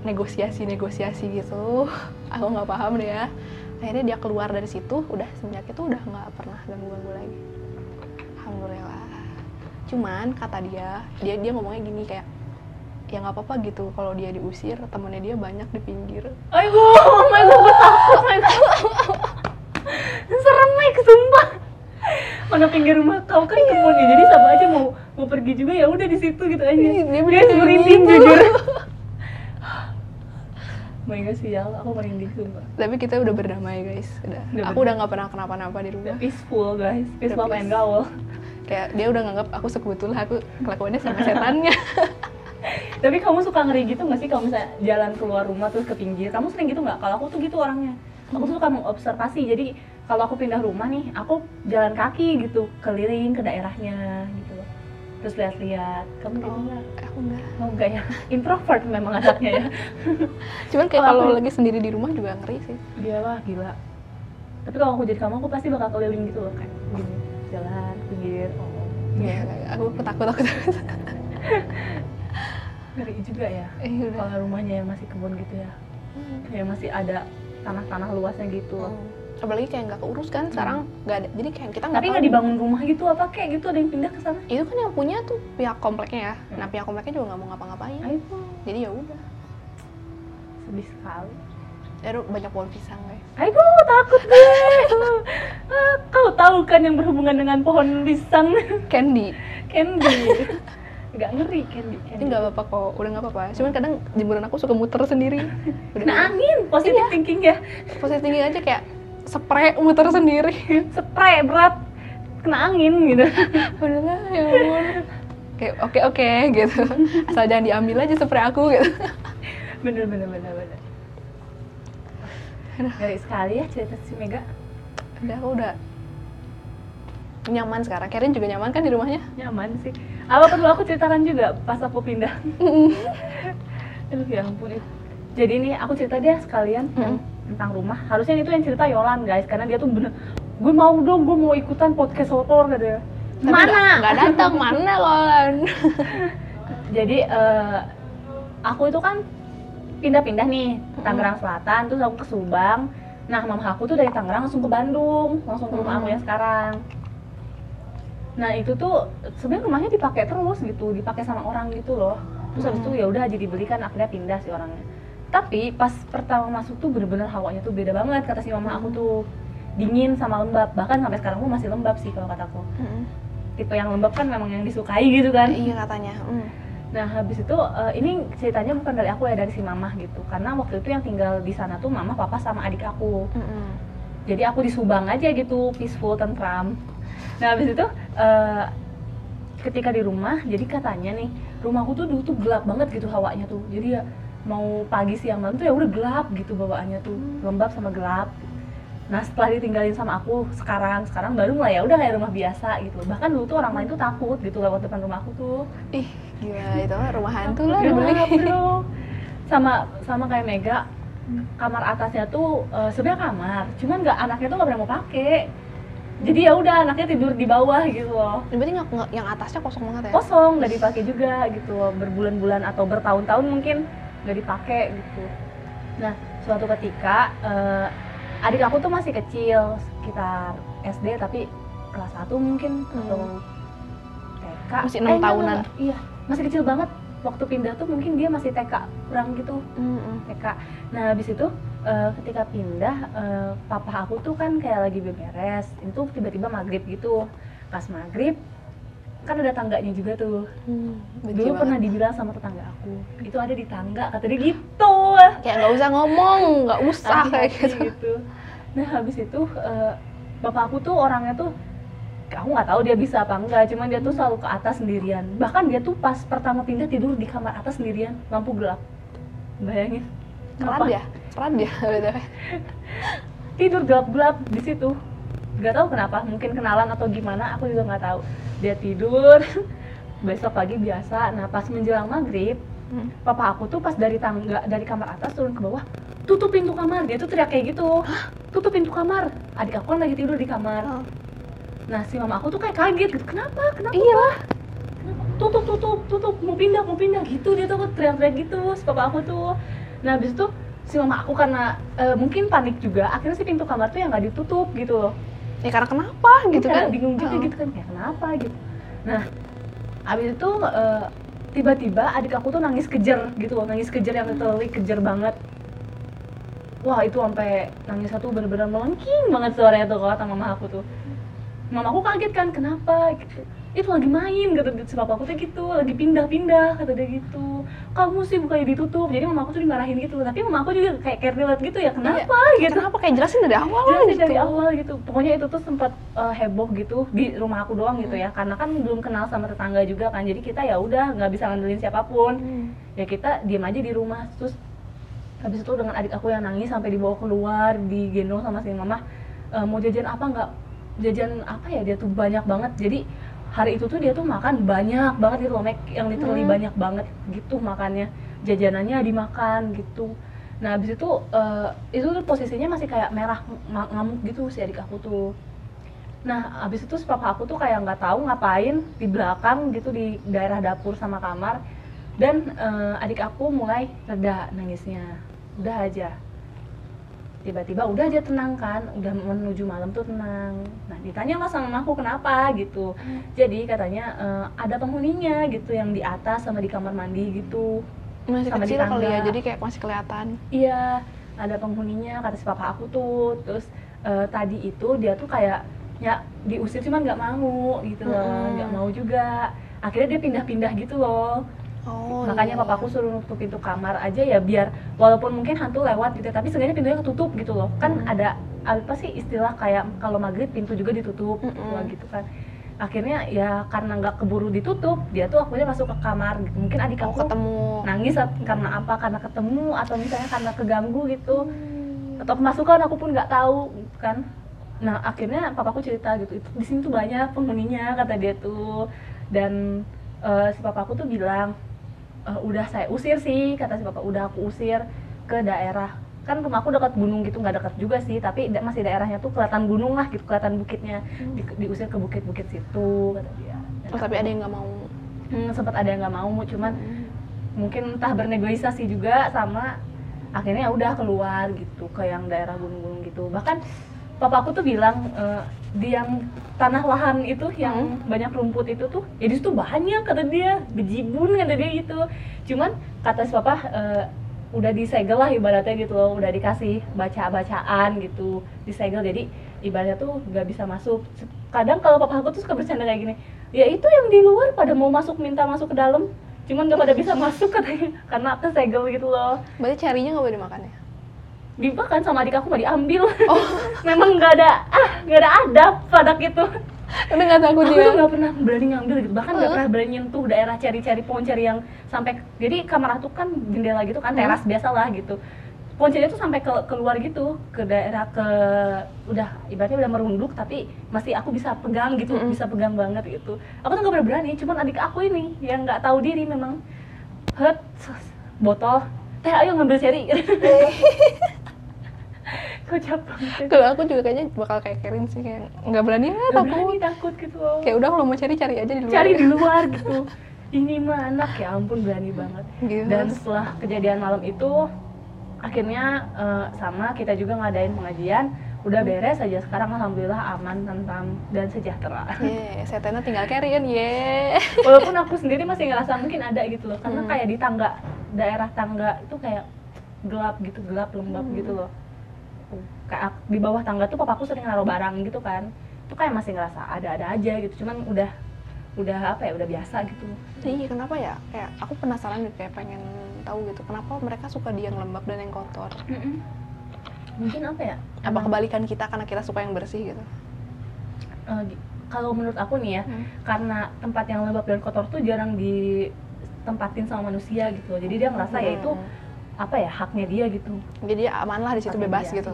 negosiasi negosiasi gitu. Aku nggak paham deh ya. Akhirnya dia keluar dari situ udah semenjak itu udah nggak pernah ganggu ganggu lagi. Alhamdulillah. Cuman kata dia dia dia ngomongnya gini kayak ya nggak apa-apa gitu kalau dia diusir temennya dia banyak di pinggir. Ayo, oh my god, takut, my god. Serem, Mike, sumpah. Mana pinggir rumah kau kan kebun ya, jadi sama aja mau mau pergi juga ya udah di situ gitu aja. Ih, dia Dia merinding jujur. Oh my god sih ya, aku merinding sumpah. tapi kita udah berdamai guys udah, Udah aku udah nggak pernah kenapa-napa di rumah Udah peaceful guys, peaceful and peace. gaul. kayak dia udah nganggap aku sekutu lah aku kelakuannya sama setannya Tapi kamu suka ngeri gitu nggak sih kalau misalnya jalan keluar rumah terus ke pinggir? Kamu sering gitu nggak? Kalau aku tuh gitu orangnya. Aku suka mengobservasi. Jadi kalau aku pindah rumah nih, aku jalan kaki gitu, keliling ke daerahnya gitu. Terus lihat-lihat. Kamu gitu oh, nggak? aku enggak Oh enggak ya? Introvert memang anaknya ya. cuman kayak Kalau kalau aku- lagi sendiri di rumah juga ngeri sih Dia lah gila. Tapi kalau aku jadi kamu, aku pasti bakal keliling gitu loh kayak gini, jalan pinggir. Oh, Iya, aku takut takut ngeri juga ya. eh udah Kalau rumahnya yang masih kebun gitu ya, yang masih ada tanah-tanah luasnya gitu. Hmm. Apalagi kayak nggak keurus kan sekarang nggak ada jadi kayak kita nggak Tapi nggak dibangun rumah gitu apa kayak gitu ada yang pindah ke sana? itu kan yang punya tuh pihak kompleknya ya Hmm. nah pihak kompleknya juga nggak mau ngapa-ngapain Ayo, jadi ya udah sedih sekali. udah banyak pohon pisang guys Ayo, takut deh. Ah, Kau tahu kan yang berhubungan dengan pohon pisang, candy candy. Gak ngeri candy. ini nggak apa-apa kok udah nggak apa-apa cuman kadang jemuran aku suka muter sendiri udah Kena angin, positive thinking ya. positif tinggi aja kayak spray muter sendiri Spray berat, kena angin gitu. udahlah ya ampun kayak oke oke gitu asal jangan diambil aja spray aku gitu Bener bener bener bener. Ngeri sekali ya cerita si Mega. udah aku udah nyaman sekarang Karen juga nyaman kan di rumahnya Nyaman sih. Apa perlu aku ceritakan juga pas aku pindah? Aduh ya ampun. Jadi nih aku cerita dia sekalian yang tentang rumah. Harusnya itu yang cerita Yolan guys, karena dia tuh bener. Gue mau dong, gue mau ikutan podcast horor katanya. Tapi nggak- datang mana Lolan Jadi eh, aku itu kan pindah-pindah nih ke Tangerang Selatan, terus aku ke Subang. Nah, mama aku tuh dari Tangerang langsung ke Bandung, langsung ke rumah aku yang sekarang. Nah itu tuh sebenarnya rumahnya dipakai terus gitu, dipakai sama orang gitu loh. Terus habis itu ya udah jadi dibelikan akhirnya pindah si orangnya. Tapi pas pertama masuk tuh bener-bener hawanya tuh beda banget kata si mama aku tuh. Dingin sama lembab. Bahkan sampai sekarang pun masih lembab sih kalau kataku tipe yang lembab kan memang yang disukai gitu kan. Iya katanya. Mm. Nah habis itu eh, ini ceritanya bukan dari aku ya dari si mama gitu. Karena waktu itu yang tinggal di sana tuh mama papa sama adik aku. Mm-mm. jadi aku di Subang aja gitu peaceful tentram. Nah habis itu eh, ketika di rumah jadi katanya nih rumahku tuh dulu tuh gelap banget gitu hawanya tuh. Jadi ya mau pagi siang malam tuh ya udah gelap gitu bawaannya tuh. Lembab sama gelap. Nah setelah ditinggalin sama aku sekarang sekarang baru mulai ya udah kayak rumah biasa gitu. Bahkan dulu tuh orang lain tuh takut gitu lewat depan rumahku tuh. Ih gila itu mah rumah hantu lah dibeli bro. sama sama kayak Mega kamar atasnya tuh eh, sebenarnya kamar. Cuman nggak anaknya tuh nggak pernah mau pakai jadi ya udah anaknya tidur di bawah gitu loh. Berarti nggak- yang atasnya kosong banget ya? Kosong nggak dipakai juga gitu loh. Berbulan-bulan atau bertahun-tahun mungkin nggak dipakai gitu nah suatu ketika eh, adik aku tuh masih kecil sekitar SD tapi kelas 1 mungkin Hmm. atau TK Masih enam Eh, tahunan. enggak, iya masih kecil banget waktu pindah tuh mungkin dia masih TK kurang gitu Mm-mm. TK. Nah habis itu eh, ketika pindah eh, papa aku tuh kan kayak lagi beberes. Itu tiba-tiba maghrib gitu. Pas maghrib kan ada tangganya juga tuh. Hmm, Dulu banget. pernah dibilang sama tetangga aku, itu ada di tangga kata dia gitu. kayak nggak usah ngomong nggak usah kayak Hati-hati gitu Nah habis itu eh, bapak aku tuh orangnya tuh aku nggak tahu dia bisa apa enggak, cuman dia tuh selalu ke atas sendirian. Bahkan dia tuh pas pertama pindah tidur di kamar atas sendirian, lampu gelap. Bayangin. keran dia keran dia btw tidur gelap-gelap di situ nggak tahu kenapa mungkin kenalan atau gimana aku juga nggak tahu. Dia tidur besok pagi biasa. Nah pas menjelang maghrib Hmm. papa aku tuh pas dari tangga dari kamar atas turun ke bawah tutup pintu kamar. Dia tuh teriak kayak gitu tutup pintu kamar. Adik aku kan lagi tidur di kamar. Oh. nah si mama aku tuh kayak kaget gitu kenapa? Kenapa iya. Kenapa? tutup tutup tutup mau pindah mau pindah. Gitu dia tuh teriak-teriak gitu si papa aku tuh. Nah habis itu si mama aku karena eh, mungkin panik juga akhirnya si pintu kamar tuh yang nggak ditutup gitu loh ya karena kenapa? Gitu Iya, kan? bingung juga Oh. gitu kan kayak kenapa gitu. Nah habis itu eh, tiba-tiba adik aku tuh nangis kejer gitu loh nangis kejer yang literally kejer banget. Wah itu sampai nangis satu bener-bener melengking banget suaranya tuh kata mama aku tuh. Mama aku kaget kan kenapa? Gitu itu lagi main kata si papa aku tuh gitu lagi pindah-pindah kata dia gitu. Kamu sih bukannya ditutup jadi mama aku tuh dimarahin gitu. Tapi mama aku juga kayak care relate gitu ya kenapa gitu? kenapa? Kayak jelasin dari awal Jelasin gitu. dari awal gitu. Pokoknya itu tuh sempat eh, heboh gitu di rumah aku doang gitu ya. Karena kan belum kenal sama tetangga juga kan. Jadi kita ya udah nggak bisa ngandelin siapa pun. Hmm. ya kita diem aja di rumah. Terus habis itu dengan adik aku yang nangis sampai dibawa keluar digendong sama si mama "Eh, mau jajan apa nggak? Jajan apa ya? Dia tuh banyak banget. Jadi hari itu tuh dia tuh makan banyak banget gitu loh Mek. yang literally Hmm. banyak banget gitu makannya. Jajanannya dimakan gitu. Nah habis itu eh, itu tuh posisinya masih kayak merah ngamuk gitu si adik aku tuh. Nah habis itu papa aku tuh kayak nggak tahu ngapain di belakang gitu di daerah dapur sama kamar. Dan eh, adik aku mulai reda nangisnya. Udah aja tiba-tiba udah aja tenang kan udah menuju malam tuh tenang nah ditanya lah sama mamaku kenapa gitu jadi katanya eh, ada penghuninya gitu yang di atas sama di kamar mandi gitu masih Sama di kecil kali ya jadi kayak masih kelihatan Iya, ada penghuninya kata si papa aku tuh. Terus eh, tadi itu dia tuh kayak ya diusir cuman nggak mau gitu loh, Mm-mm. nggak mau juga. Akhirnya dia pindah-pindah gitu loh. Oh Makanya iya. papaku suruh nutup pintu kamar aja ya biar walaupun mungkin hantu lewat gitu, tapi seenggaknya pintunya ketutup gitu loh. Kan Mm. ada apa sih istilah kayak kalau maghrib pintu juga ditutup gitu, Mm-mm. loh, gitu kan. Akhirnya ya karena nggak keburu ditutup, dia tuh akhirnya masuk ke kamar gitu. Mungkin adik oh aku ketemu nangis karena apa karena ketemu atau misalnya karena keganggu gitu Hmm. atau kemasukan aku pun nggak tahu kan nah akhirnya papaku cerita gitu itu di sini tuh banyak penghuninya kata dia tuh dan eh, si papaku tuh bilang "Eh, udah saya usir sih kata si papa udah aku usir ke daerah. Kan rumahku dekat gunung gitu nggak dekat juga sih tapi da- masih daerahnya tuh kelihatan gunung lah gitu kelihatan bukitnya. Di- diusir ke bukit-bukit situ kata dia. Dan Oh, tapi ada yang nggak mau? Hmm, sempat ada yang nggak mau cuman mungkin entah bernegosiasi juga sama akhirnya ya udah keluar gitu ke yang daerah gunung-gunung gitu. Bahkan papaku tuh bilang eh, di yang tanah lahan itu yang banyak rumput itu tuh ya di situ banyak kata dia. Bejibun kata dia gitu. Cuman kata si papa eh, udah disegel lah ibaratnya gitu loh udah dikasih baca bacaan gitu disegel. Jadi ibaratnya tuh nggak bisa masuk. Kadang kalau papa aku tuh suka bercanda kayak gini ya itu yang di luar pada mau masuk minta masuk ke dalam cuman nggak pada bisa masuk katanya. Karena kesegel gitu loh. Berarti carinya nggak boleh dimakan ya dimakan sama adik aku mah diambil. Memang nggak ada ah nggak ada adab pada gitu. Udah nggak takut aku dia. tuh nggak pernah berani ngambil gitu. Bahkan nggak Uh. pernah berani nyentuh daerah cari-cari pohon cari yang sampai jadi kamar aku kan jendela gitu kan teras biasa lah gitu. Pohon ceri itu sampai ke keluar gitu ke daerah ke udah ibaratnya udah merunduk tapi masih aku bisa pegang gitu Mm-mm. bisa pegang banget gitu. Aku tuh nggak pernah berani cuman adik aku ini yang nggak tahu diri memang. Het botol teh ayo ngambil ceri kocak banget kalau aku juga kayaknya bakal kayak Kerin sih kayak nggak berani ya takut berani takut gitu loh kayak udah kalau mau cari cari aja di luar. Cari di luar gitu. Ini mah anak ya ampun berani banget. Gitu. Dan setelah kejadian malam itu akhirnya eh, sama kita juga ngadain pengajian. Udah beres aja sekarang alhamdulillah aman tentram dan sejahtera. Ye, setena tinggal carryin ye. walaupun aku sendiri masih ngerasa mungkin ada gitu loh. Karena Hmm. kayak di tangga daerah tangga itu kayak gelap gitu gelap lembab Hmm. gitu loh kayak ak- di bawah tangga tuh papaku sering naruh barang gitu kan itu kayak masih ngerasa ada-ada aja gitu cuman udah udah apa ya udah biasa gitu Iya kenapa ya? Kayak aku penasaran deh kayak pengen tahu gitu. Kenapa mereka suka di yang lembab dan yang kotor? mungkin apa ya Apa emang, kebalikan kita karena kita suka yang bersih gitu? gi- kalau menurut aku nih ya Hmm. karena tempat yang lembab dan kotor tuh jarang ditempatin sama manusia gitu jadi dia ngerasa ya itu Hmm. Apa ya haknya dia gitu Jadi aman lah di situ Haknya bebas dia, gitu.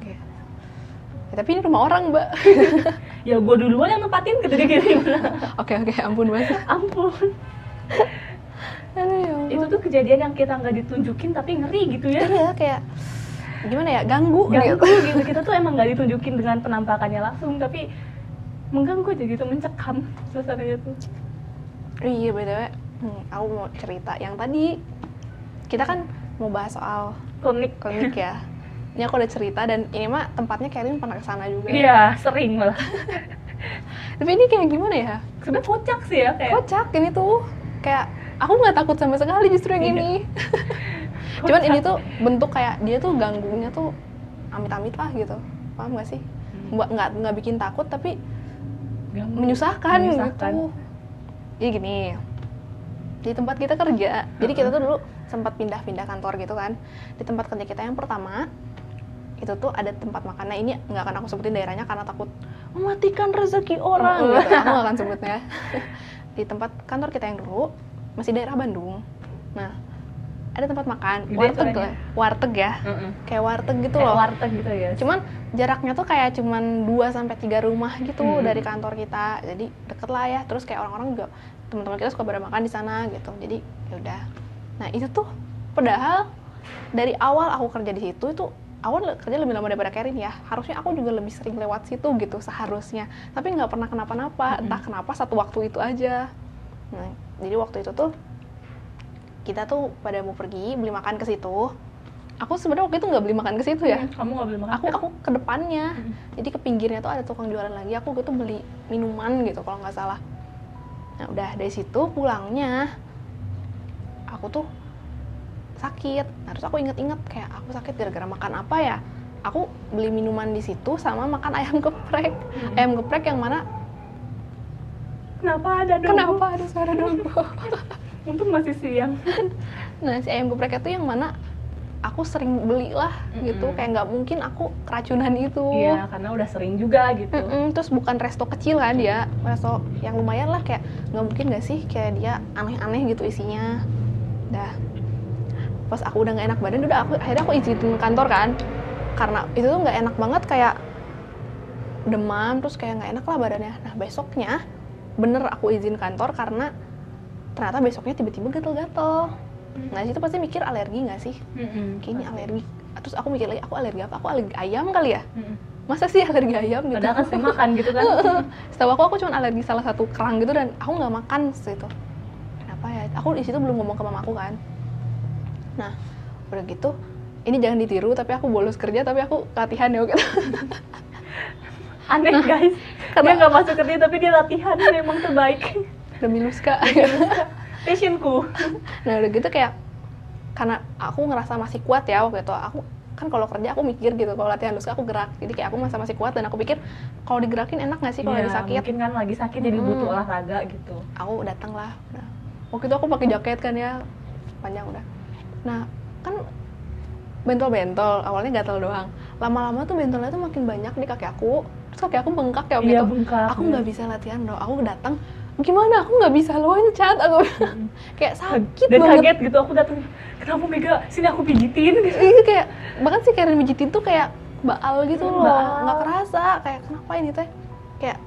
iya. Ya, tapi ini rumah orang mbak. ya gue duluan yang nempatin gitu dia gimana oke oke ampun mbak. ampun Aduh ya ampun. itu tuh kejadian yang kita nggak ditunjukin tapi ngeri gitu ya Iya kayak gimana ya ganggu, ganggu gitu. gitu kita tuh emang nggak ditunjukin dengan penampakannya langsung tapi mengganggu aja gitu mencekam suasananya tuh Iya btw, hmm, aku mau cerita yang tadi kita kan mau bahas soal klinik klinik ya. Ini aku udah cerita dan ini mah tempatnya Karin pernah ke sana juga. iya sering malah Tapi ini kayak gimana ya? sebenarnya kocak sih ya kayak Kocak ini tuh kayak aku nggak takut sama sekali justru yang Iya. ini. Cuman ini tuh bentuk kayak dia tuh ganggunya tuh amit-amit lah gitu. Paham gak sih? Nggak nggak nggak bikin takut tapi Ganggu. menyusahkan, Menyusahkan. gitu. Jadi gini, di tempat kita kerja, jadi kita tuh dulu sempat pindah-pindah kantor gitu kan. Di tempat kerja kita yang pertama, itu tuh ada tempat makan. Nah ini nggak akan aku sebutin daerahnya karena takut mematikan rezeki orang. Gitu. Aku nggak akan sebutnya. di tempat kantor kita yang dulu masih daerah Bandung. Nah ada tempat makan, Gede warteg lah, warteg ya, Mm-mm. kayak warteg gitu Kayak loh. warteg gitu ya Cuman jaraknya tuh kayak cuman 2 sampai 3 rumah gitu Hmm. dari kantor kita. Jadi deket lah ya. Terus kayak orang-orang juga teman-teman kita suka pada makan di sana gitu. Jadi ya udah. Nah, itu tuh padahal dari awal aku kerja di situ itu awal kerja lebih lama daripada Karin ya. Harusnya aku juga lebih sering lewat situ gitu seharusnya. Tapi nggak pernah kenapa-napa. Mm-mm. Entah kenapa satu waktu itu aja. Nah, jadi waktu itu tuh kita tuh pada mau pergi beli makan ke situ. Aku sebenarnya waktu itu nggak beli makan ke situ ya kamu nggak beli makan aku aku ke depannya Hmm. jadi ke pinggirnya tuh ada tukang jualan lagi aku gitu beli minuman gitu kalau nggak salah nah udah dari situ pulangnya aku tuh sakit. Nah, terus aku inget-inget kayak aku sakit gara-gara makan apa ya? Aku beli minuman di situ sama makan ayam geprek. Hmm. ayam geprek yang mana? Kenapa ada dong kenapa ada suara dombo untung masih siang. Nah si ayam geprek itu yang mana aku sering beli lah gitu. Kayak nggak mungkin aku keracunan itu. Iya karena udah sering juga gitu. Mm-mm, terus bukan resto kecil kan dia resto yang lumayan lah kayak nggak mungkin gak sih? Kayak dia aneh-aneh gitu isinya. Dah. Pas aku udah nggak enak badan udah aku akhirnya aku izinin kantor kan. Karena itu tuh nggak enak banget kayak demam terus kayak nggak enak lah badannya. Nah besoknya bener aku izin kantor karena ternyata besoknya tiba-tiba gatel-gatel nah situ pasti mikir alergi nggak sih? Mm-mm. kayak ini alergi. Terus aku mikir lagi aku alergi apa? Aku alergi ayam kali ya? Mm-mm. masa sih alergi ayam? gitu. Padahal kan makan gitu kan. Setahu aku aku cuma alergi salah satu kerang gitu dan aku nggak makan situ kenapa ya? Aku di situ belum ngomong ke mamaku kan. Nah udah gitu ini jangan ditiru tapi aku bolos kerja tapi aku latihan ya gitu aneh guys. Karena- dia nggak masuk kerja tapi dia latihan memang terbaik. Demi Luska passionku. Nah udah gitu kayak karena aku ngerasa masih kuat ya waktu itu. Aku kan kalau kerja aku mikir gitu kalau latihan Luska aku gerak. Jadi kayak aku masih masih kuat dan aku pikir kalau digerakin enak nggak sih kalau Iya, lagi sakit? mungkin kan lagi sakit jadi Mm-mm. butuh olahraga gitu. Aku datang lah udah. waktu itu aku pakai jaket kan ya panjang udah. Nah kan bentol-bentol awalnya gatal doang. Lama-lama tuh bentolnya tuh makin banyak di kaki aku terus kaki aku bengkak ya waktu iya itu. bengkak. Aku nggak bisa latihan dong. Aku datang gimana? Aku nggak bisa loncat aku kayak sakit dan banget. kaget gitu aku datang kenapa Mega? Sini aku pijitin. Gitu iya kayak bahkan si Karen mijitin tuh kayak baal gitu loh. Baal. nggak kerasa kayak kenapa ini teh? Kayak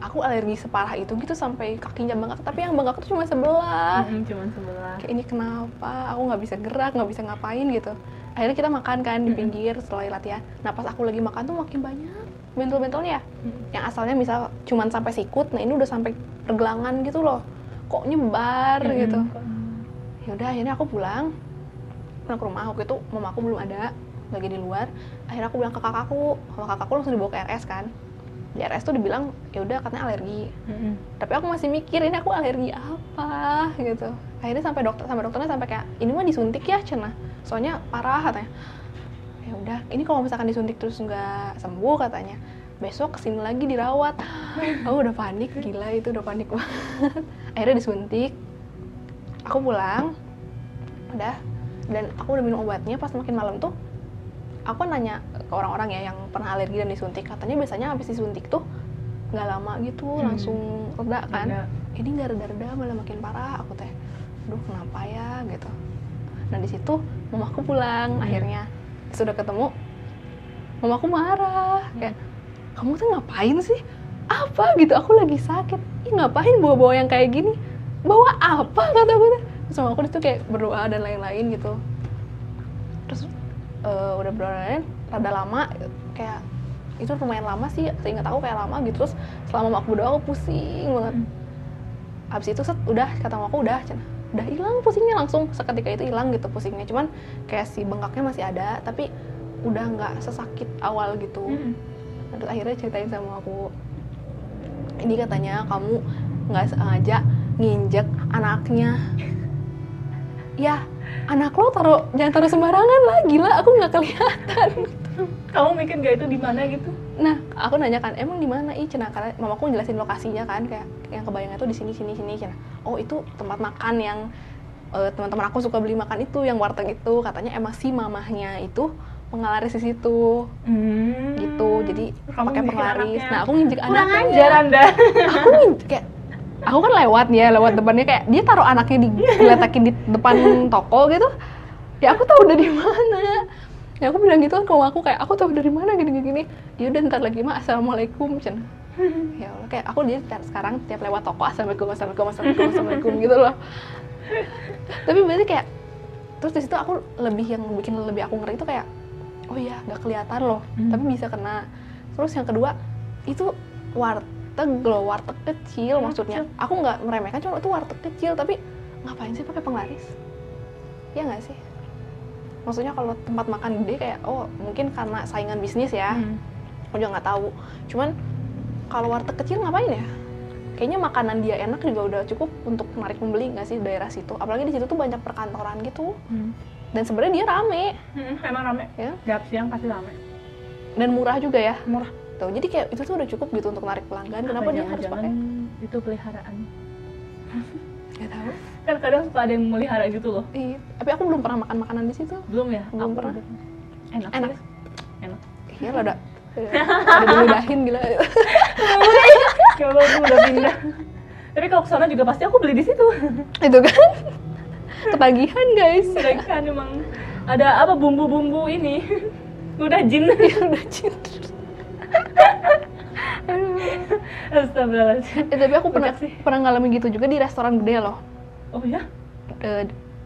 aku alergi separah itu gitu sampai kakinya bengkak. Tapi yang bengkak tuh cuma sebelah. Mm-mm, cuman sebelah. Kayak ini kenapa? Aku nggak bisa gerak nggak bisa ngapain gitu. Akhirnya kita makan kan di pinggir setelah latihan. Nah pas aku lagi makan tuh makin banyak bentol-bentolnya Mm. yang asalnya misal cuman sampai sikut nah ini udah sampai pergelangan gitu loh. Kok nyebar Mm-mm. gitu. Ya udah akhirnya aku pulang. Pulang ke rumah. Waktu itu mamaku belum ada lagi di luar. Akhirnya aku bilang ke kakakku. Kalau kakakku langsung dibawa ke RS kan. Di RS tuh dibilang ya udah katanya alergi. Tapi aku masih mikir ini aku alergi apa? gitu. Akhirnya sampai dokter sampai dokternya sampai kayak ini mah disuntik ya cina. Soalnya parah katanya ya udah ini kalau misalkan disuntik terus nggak sembuh katanya besok ke sini lagi dirawat. Aku udah panik gila itu udah panik banget. Akhirnya disuntik aku pulang udah. Dan aku udah minum obatnya pas makin malam tuh aku nanya ke orang-orang ya yang pernah alergi dan disuntik katanya biasanya habis disuntik tuh nggak lama gitu Hmm. langsung reda kan. Reda. ini nggak reda-reda malah makin parah. Aku teh aduh kenapa ya? gitu. Nah di situ mamaku pulang Hmm. akhirnya sudah ketemu mamaku marah kayak kamu tuh ngapain sih? Apa gitu? Aku lagi sakit. Ih ngapain bawa-bawa yang kayak gini? Bawa apa? kata aku tuh. Terus mama aku itu kayak berdoa dan lain-lain gitu. Terus eh, udah berdoa lain rada lama kayak itu lumayan lama sih seingat aku kayak lama gitu. Terus selama aku berdoa aku pusing banget. Hmm. abis itu set udah kata mamaku udah cina udah hilang pusingnya langsung seketika itu hilang gitu pusingnya. Cuman kayak si bengkaknya masih ada tapi udah nggak sesakit awal gitu. Hmm. terus akhirnya ceritain sama aku ini katanya kamu nggak sengaja nginjek anaknya. Ya anak lo taruh jangan taruh sembarangan lah gila aku nggak kelihatan kamu mikir gak itu di mana gitu? Nah aku nanya kan emang di mana? Ih cina karena mamaku jelasin lokasinya kan kayak yang kebayangnya tuh di sini sini sini cina. Oh itu tempat makan yang eh, teman-teman aku suka beli makan itu yang warteg itu. Katanya emang si mamahnya itu penglaris di situ. Gitu jadi pakai penglaris. nah aku nginjek kurang anaknya. ajar anda. Aku nginjek kayak aku kan lewat ya lewat depannya kayak dia taruh anaknya di diletakin di depan toko gitu. Ya aku tahu dari mana ya aku bilang gitu kan ke aku kayak aku tahu dari mana gini gini ya udah ntar lagi mah assalamualaikum cen ya Allah kayak aku dia tiap- sekarang tiap lewat toko assalamualaikum assalamualaikum assalamualaikum assalamualaikum gitu loh. Tapi berarti kayak terus di situ aku lebih yang bikin lebih aku ngeri itu kayak oh iya nggak kelihatan loh Hmm. tapi bisa kena. Terus yang kedua itu warteg loh warteg kecil Hmm, maksudnya. kecil. aku nggak meremehkan cuma itu warteg kecil tapi ngapain sih pakai penglaris? Ya nggak sih maksudnya kalau tempat makan gede kayak oh mungkin karena saingan bisnis ya. Hmm. aku juga nggak tahu. Cuman kalau warteg kecil ngapain ya? Kayaknya makanan dia enak juga udah cukup untuk menarik pembeli nggak sih daerah situ? Apalagi di situ tuh banyak perkantoran gitu. Hmm. dan sebenarnya dia rame. Hmm, emang rame. Ya. Tiap siang pasti rame. Dan murah juga ya. Murah. Tuh jadi kayak itu tuh udah cukup gitu untuk narik pelanggan. Kenapa Apa dia harus pakai? itu peliharaan. Nggak tahu kan kadang suka ada yang melihara gitu loh. Iya, tapi aku belum pernah makan makanan di situ. Belum ya? Belum Aku pernah. enak Enak. sih. enak. Iya lo ada ada diludahin gila. Ya Allah aku udah pindah. Tapi kalau ke sana juga pasti aku beli di situ. Itu kan? Ketagihan guys. Kan emang. Ada apa bumbu-bumbu ini? Udah jin. Udah cinta Astagfirullahaladzim Eh, tapi aku pernah sih. pernah ngalamin gitu juga di restoran gede loh oh ya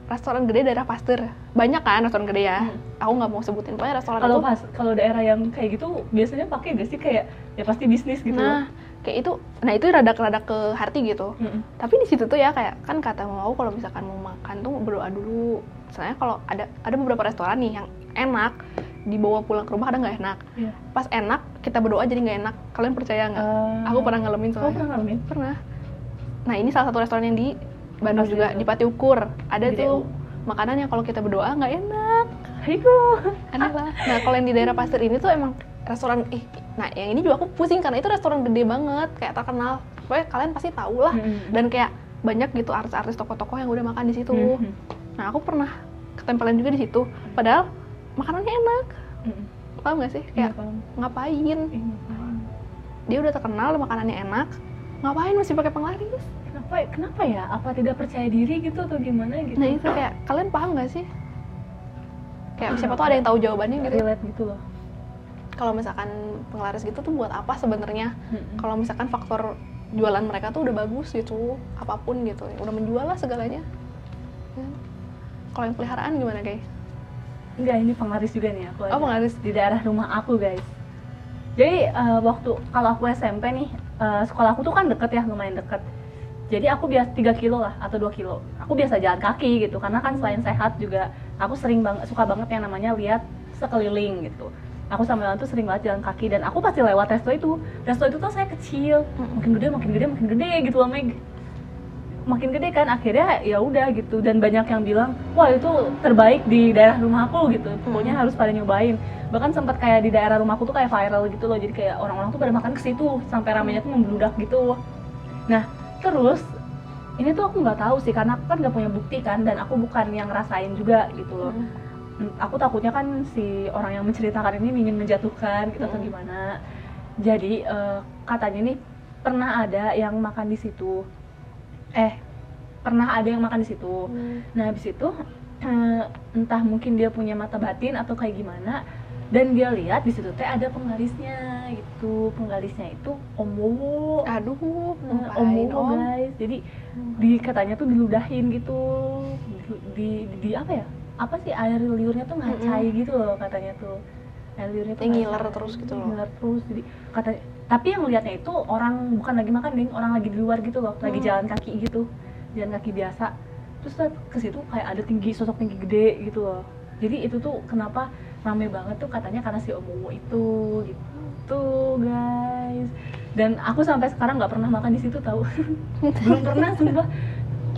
restoran gede daerah Pasteur. Banyak kan restoran gede ya? Hmm. aku nggak mau sebutin pokoknya restoran kalau itu pas kalau daerah yang kayak gitu biasanya pakai gak sih? Kayak ya pasti bisnis gitu. Nah kayak itu nah itu rada-rada ke hati gitu. Mm-mm. tapi di situ tuh ya kayak kan kata mau kalau misalkan mau makan tuh berdoa dulu. Soalnya kalau ada ada beberapa restoran nih yang enak dibawa pulang ke rumah ada nggak enak. Iya. pas enak kita berdoa jadi nggak enak. Kalian percaya nggak? Eh, aku pernah ngalamin soalnya pernah ngalamin? Pernah. Nah ini salah satu restoran yang di Bandung juga itu. di Pati Ukur. Ada Di tuh makanan yang kalau kita berdoa nggak enak. Aiko aneh lah. Nah kalau yang di daerah Pasteur ini tuh emang restoran ih nah yang ini juga aku pusing karena itu restoran gede banget kayak terkenal. Pokoknya kalian pasti tahu lah. Mm-mm. dan kayak banyak gitu artis-artis toko-toko yang udah makan di situ. Mhm. nah aku pernah ketempelan juga di situ. Padahal makanannya enak. Mm-mm. paham gak sih? Iya, kayak paham. ngapain? Ngapain? dia udah terkenal makanannya enak. Ngapain masih pakai penglaris kenapa kenapa ya? Apa tidak percaya diri gitu atau gimana gitu? Nah itu kayak kalian paham gak sih? Kayak siapa tuh ada yang tahu jawabannya gitu. Relate gitu loh. Kalau misalkan penglaris gitu tuh buat apa sebenarnya? Mm-mm. kalau misalkan faktor jualan mereka tuh udah bagus gitu apa pun gitu udah menjual lah segalanya. Ya. kalau yang peliharaan gimana guys? Enggak ini penglaris juga nih aku oh ada. penglaris. di daerah rumah aku guys. Jadi eh, waktu kalau aku SMP nih eh, sekolah aku tuh kan deket ya lumayan deket jadi aku biasa 3 kilo lah atau 2 kilo. Aku biasa jalan kaki gitu karena kan selain sehat juga aku sering banget suka banget yang namanya lihat sekeliling gitu. Aku sama Yohan tuh sering banget jalan kaki dan aku pasti lewat resto itu. Resto itu tuh saya kecil. Makin gede makin gede makin gede gitu loh Meg makin gede kan. Akhirnya ya udah gitu dan banyak yang bilang wah itu terbaik di daerah rumah aku gitu. Pokoknya harus pada nyobain. Bahkan sempat kayak di daerah rumahku tuh kayak viral gitu loh. Jadi kayak orang-orang tuh pada makan ke situ sampai ramenya tuh membludak gitu. Nah terus ini tuh aku nggak tahu sih karena aku kan nggak punya bukti kan dan aku bukan yang ngerasain juga gitu loh. Hmm, aku takutnya kan si orang yang menceritakan ini ingin menjatuhkan gitu atau Mm. gimana. Jadi eh, katanya nih pernah ada yang makan di situ. Eh pernah ada yang makan di situ. Nah habis itu entah mungkin dia punya mata batin atau kayak gimana dan dia lihat di situ teh ada penggarisnya gitu. Penggarisnya itu om Wowo. Aduh Nah, om Wowo Om? guys. Jadi di katanya tuh diludahin gitu. Di, di, di apa ya? Apa sih? Air liurnya tuh ngacai gitu loh katanya tuh. Air liurnya tuh ngiler terus gitu loh. ngiler terus. Jadi kata tapi yang lihatnya itu orang bukan lagi makan ding. Orang lagi di luar gitu loh. Lagi Hmm. jalan kaki gitu. Jalan kaki biasa. Terus ke situ kayak ada tinggi sosok tinggi gede gitu loh. Jadi itu tuh kenapa rame banget tuh katanya karena si Om Wowo itu gitu guys. Dan aku sampai sekarang nggak pernah makan di situ tahu. Belum pernah sumpah.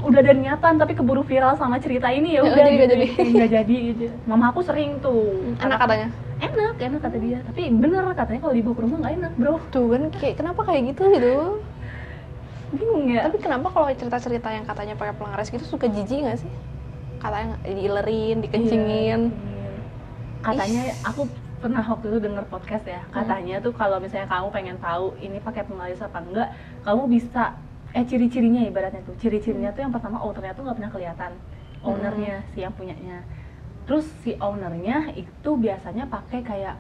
Udah ada niatan tapi keburu viral sama cerita ini ya Oh, udah jadi nggak gitu. jadi. nggak jadi gitu. mama aku sering tuh. Enak katanya? Enak enak kata dia. Tapi bener katanya kalau dibawa ke rumah nggak enak bro. Tuh kan kayak kenapa kayak gitu gitu? Bingung ya. Tapi kenapa kalau cerita-cerita yang katanya pakai pelengkares gitu suka jijik nggak sih? Katanya diilerin dikencingin. Iya. Katanya aku pernah waktu itu denger podcast ya. Katanya tuh kalau misalnya kamu pengen tahu ini pakai penggaris apa enggak kamu bisa eh ciri-cirinya ibaratnya tuh. Ciri-cirinya tuh yang pertama ownernya tuh nggak pernah kelihatan. Ownernya si yang punyanya. Terus si ownernya itu biasanya pakai kayak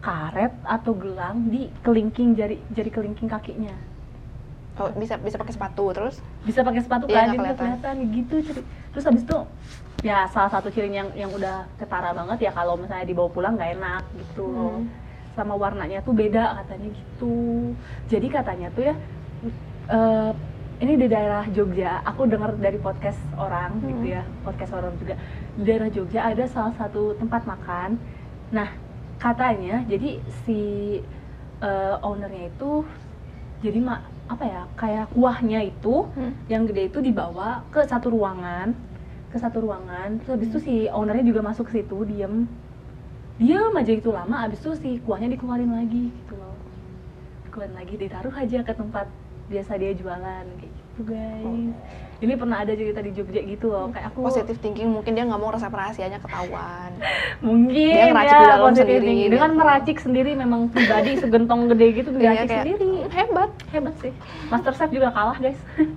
karet atau gelang di kelingking jari jari kelingking kakinya. Oh, bisa bisa pakai sepatu terus? Bisa pakai sepatu Iya, kan kelihatan. kelihatan gitu ciri terus habis itu ya salah satu cirinya yang yang udah ketara banget ya kalau misalnya dibawa pulang nggak enak gitu Hmm. sama warnanya tuh beda katanya gitu jadi katanya tuh ya eh, ini di daerah Jogja aku dengar dari podcast orang Hmm. gitu ya podcast orang juga di daerah Jogja ada salah satu tempat makan nah katanya jadi si eh, ownernya itu jadi mak apa ya kayak kuahnya itu Hmm. yang gede itu dibawa ke satu ruangan ke satu ruangan terus habis itu si ownernya juga masuk ke situ diem. Diem aja itu lama habis itu si kuahnya dikeluarin lagi gitu loh. Dikeluarin lagi ditaruh aja ke tempat biasa dia jualan kayak gitu guys. Ini pernah ada cerita di Jogja gitu loh kayak aku positive thinking mungkin dia nggak mau resep rahasianya ketahuan. Mungkin Dia ngeracik ya di dalam sendiri, thinking. dengan gitu. meracik sendiri memang pribadi segentong gede gitu diracik kayak, sendiri. hebat. Hebat sih. Master Chef juga kalah guys.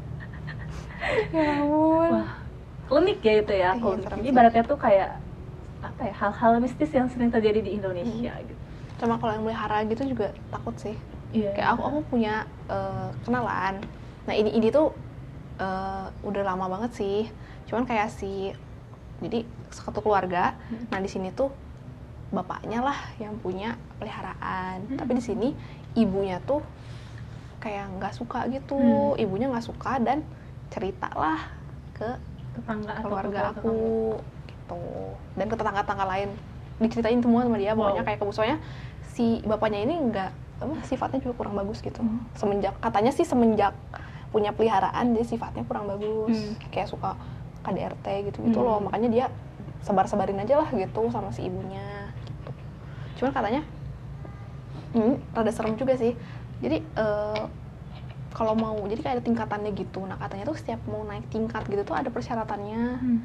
Ya ampun. Wah, unik ya itu ya. Iya, unik. serem Jadi sih. ibaratnya tuh kayak apa ya hal-hal mistis yang sering terjadi di Indonesia Hmm. gitu. sama kalau yang melihara gitu juga takut sih Iya. kayak aku aku punya eh, kenalan nah ini ini tuh eh, udah lama banget sih cuman kayak si jadi satu keluarga nah di sini tuh bapaknya lah yang punya peliharaan Hmm. tapi di sini ibunya tuh kayak nggak suka gitu Hmm. ibunya nggak suka dan cerita lah ke tetangga atau keluarga tetangga. aku gitu dan ke tetangga-tetangga lain diceritain semua sama dia pokoknya Wow. kayak kemusonya si bapaknya ini nggak apa sifatnya juga kurang bagus gitu Hmm. semenjak katanya sih semenjak punya peliharaan dia sifatnya kurang bagus Hmm. kayak suka KDRT gitu gitu Hmm. loh makanya dia sebar-sebarin aja lah gitu sama si ibunya gitu cuman katanya hmm, rada serem juga sih jadi eh, kalau mau jadi kayak ada tingkatannya gitu nah katanya tuh setiap mau naik tingkat gitu tuh ada persyaratannya Hmm.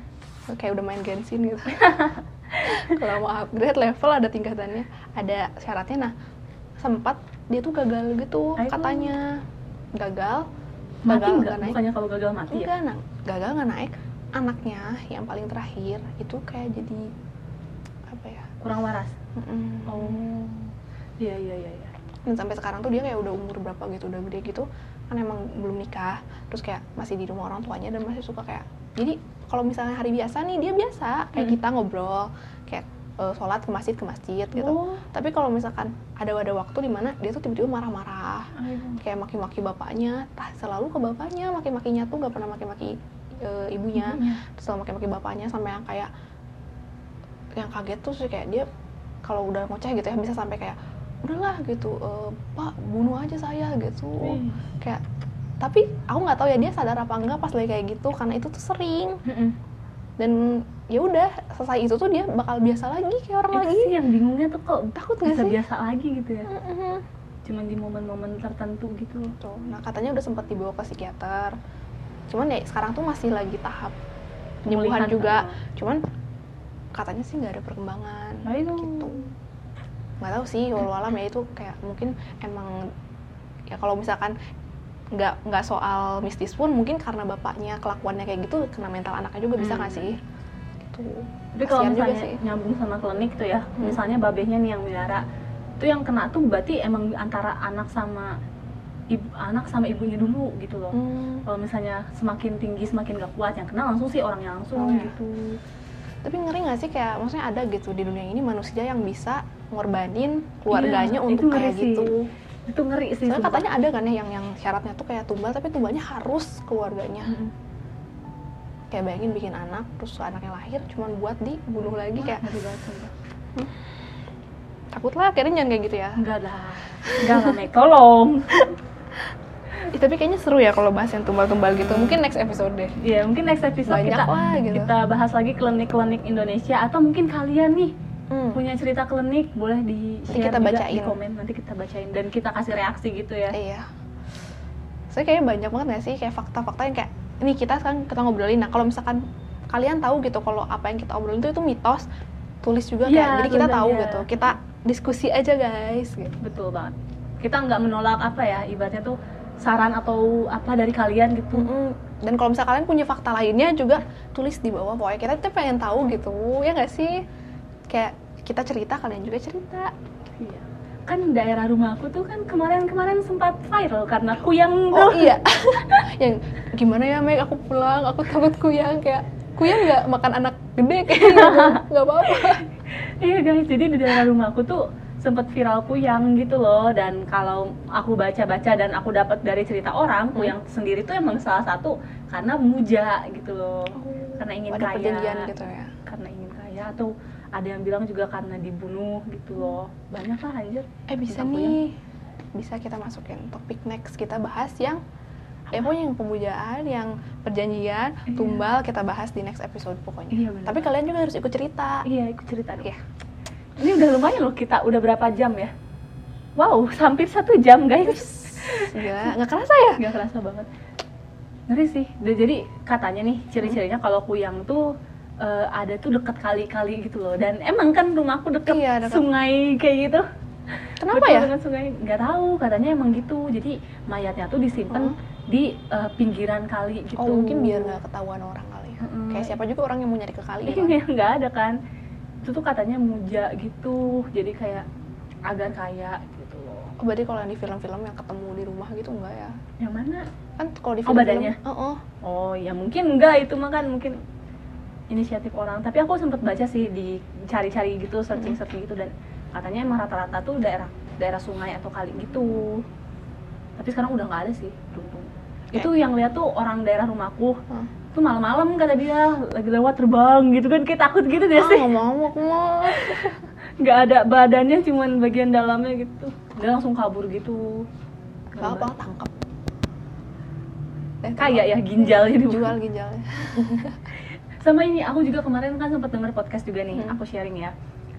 kayak udah main Genshin gitu kalau mau upgrade level ada tingkatannya ada syaratnya nah sempat dia tuh gagal gitu Ayo. katanya gagal Mati gagal nggak? naik Bukannya kalau gagal mati ya? enggak nah, gagal nggak naik anaknya yang paling terakhir itu kayak jadi apa ya Kurang waras. mm-mm. Oh. Iya iya iya. iya. Dan sampai sekarang tuh dia kayak udah umur berapa gitu udah gede gitu kan emang belum nikah terus kayak masih di rumah orang tuanya dan masih suka kayak jadi kalau misalnya hari biasa nih dia biasa kayak Hmm. kita ngobrol kayak eh, sholat ke masjid ke masjid gitu Oh. tapi kalau misalkan ada ada waktu di mana dia tuh tiba-tiba marah-marah Ayo. kayak maki-maki bapaknya tah selalu ke bapaknya maki-makinya tuh nggak pernah maki-maki eh, ibunya terus selalu maki-maki bapaknya sampai yang kayak yang kaget tuh sih kayak dia kalau udah ngoceh gitu ya bisa sampai kayak udahlah gitu "Eh, pak bunuh aja saya gitu. Wih. kayak tapi aku nggak tahu ya dia sadar apa enggak pas lagi kayak gitu karena itu tuh sering. Mm-mm. dan ya udah selesai itu tuh dia bakal biasa lagi kayak orang Itu lagi. sih yang bingungnya tuh kok takut nggak sih? biasa lagi gitu ya? Mm-mm. cuman di momen-momen tertentu gitu. Tuh, nah katanya udah sempat dibawa ke psikiater. Cuman ya sekarang tuh masih lagi tahap penyembuhan juga. cuman katanya sih nggak ada perkembangan Nah, itu. gitu nggak tahu sih walau alam ya itu kayak mungkin emang ya kalau misalkan nggak nggak soal mistis pun mungkin karena bapaknya kelakuannya kayak gitu kena mental anaknya juga bisa nggak Hmm. sih gitu Tapi kalau misalnya sih. nyambung sama klinik tuh ya, Hmm. misalnya babehnya nih yang melihara, itu yang kena tuh berarti emang antara anak sama ibu anak sama ibunya dulu gitu loh. Hmm, Kalau misalnya semakin tinggi semakin gak kuat, yang kena langsung sih orangnya langsung Oh, ya. Gitu. tapi ngeri nggak sih kayak maksudnya ada gitu di dunia ini manusia yang bisa ngorbanin keluarganya Iya, untuk kayak sih. gitu Itu ngeri sih. Soalnya katanya ada kan ya yang yang syaratnya tuh kayak tumbal tapi tumbalnya harus keluarganya. Mm-mm. Kayak bayangin bikin anak terus anaknya lahir cuman buat dibunuh lagi kayak sumpah. takut lah akhirnya jangan kayak gitu ya. Enggak lah, enggak lah, tolong. Ih, tapi kayaknya seru ya kalau bahas yang tumbal-tumbal gitu. Mungkin next episode deh. Iya, mungkin next episode Banyak kita lah gitu. kita bahas lagi klinik-klinik Indonesia atau mungkin kalian nih Hmm. punya cerita klinik boleh di share kita juga bacain. di komen nanti kita bacain dan kita kasih reaksi gitu ya Iya. Saya kayaknya banyak banget gak sih kayak fakta-fakta yang kayak ini kita sekarang kita ngobrolin. Nah kalau misalkan kalian tahu gitu kalau apa yang kita obrolin itu itu mitos, tulis juga kayak Iya, jadi kita bener, tahu iya. gitu. Kita diskusi aja guys. Gitu. betul banget kita nggak menolak apa ya ibaratnya tuh saran atau apa dari kalian gitu. Mm-mm. Dan kalau misalnya kalian punya fakta lainnya juga tulis di bawah. Pokoknya kita tuh pengen tahu gitu ya nggak sih? Kayak kita cerita kalian juga cerita. Iya. kan daerah rumah aku tuh kan kemarin-kemarin sempat viral karena kuyang oh iya. Yang gimana ya Meg? Aku pulang. Aku takut kuyang. Kayak kuyang nggak makan anak gede kayak gitu? Nggak apa-apa. Iya guys. Jadi di daerah rumah aku tuh sempat viral kuyang gitu loh. Dan kalau aku baca-baca dan aku dapat dari cerita orang Hmm. kuyang sendiri tuh emang salah satu karena muja gitu loh. Karena ingin ada kaya. perjanjian gitu ya? Karena ingin kaya. Atau ada yang bilang juga karena dibunuh gitu loh. Banyak lah anjir. Eh bisa nih. Bisa kita masukin topik next kita bahas yang eh pokoknya yang pemujaan yang perjanjian Iya. tumbal kita bahas di next episode pokoknya. Iya, bener. Tapi kalian juga harus ikut cerita. Iya ikut cerita dong. Iya. Ini udah lumayan loh kita udah berapa jam ya? Wow hampir satu jam guys. Gila, nggak kerasa ya? Nggak kerasa banget. Ngeri sih. Dan jadi katanya nih ciri-cirinya kalau kuyang tuh eh, ada tuh deket kali-kali gitu loh. Dan emang kan rumahku deket Iya, deket. sungai kayak gitu. Kenapa Betul ya? dengan sungai. Nggak tahu katanya emang gitu. Jadi mayatnya tuh disimpan Oh. di eh, pinggiran kali gitu. Oh mungkin biar nggak ketahuan orang kali ya. Mm-mm. kayak siapa juga orang yang mau nyari ke kali ya? Iya, nggak ada kan itu tuh katanya muja gitu jadi kayak agar kaya gitu loh Oh, berarti kalau yang di film-film yang ketemu di rumah gitu enggak ya yang mana kan kalau di Oh, film-film badannya? Heeh. Oh ya mungkin enggak itu mah kan mungkin inisiatif orang. Tapi aku sempat baca sih di cari-cari gitu, searching-searching gitu dan katanya emang rata-rata tuh daerah daerah sungai atau kali gitu. Tapi sekarang udah nggak ada sih, beruntung. Itu yang lihat tuh orang daerah rumahku. Hmm. Tuh malam-malam kata dia lagi lewat terbang gitu kan kayak takut gitu deh ah sih. mau aku mau Nggak ada badannya cuman bagian dalamnya gitu. Dia langsung kabur gitu. nggak apa tangkap Eh, Kayak ya ginjalnya dibuang. jual ginjalnya sama ini aku juga kemarin kan sempat denger podcast juga nih Hmm. aku sharing ya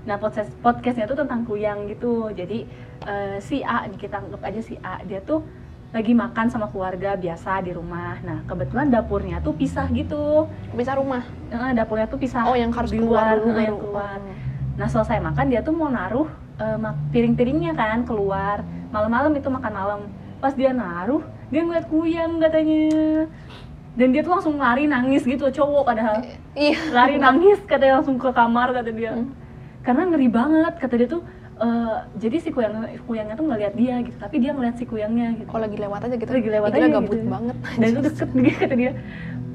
nah podcast podcastnya tuh tentang kuyang gitu jadi eh, si A nih kita anggap aja si A dia tuh lagi makan sama keluarga biasa di rumah. Nah kebetulan dapurnya tuh pisah gitu. Bisa rumah? Eh, dapurnya tuh pisah oh yang harus di keluar luar dulu. baru yang keluar. Oh. nah selesai makan dia tuh mau naruh mak- piring-piringnya kan keluar. Malam-malam itu makan malam. Pas dia naruh dia ngeliat kuyang katanya. Dan dia tuh langsung lari nangis gitu cowok padahal. Iya. Lari nangis katanya langsung ke kamar kata dia. Hmm. karena ngeri banget kata dia tuh eh, jadi si kuyang kuyangnya tuh nggak lihat dia gitu tapi dia ngeliat si kuyangnya gitu. Kalau lagi lewat aja gitu. Lagi lewat aja gabut gitu. banget. Dan itu deket gitu kata dia.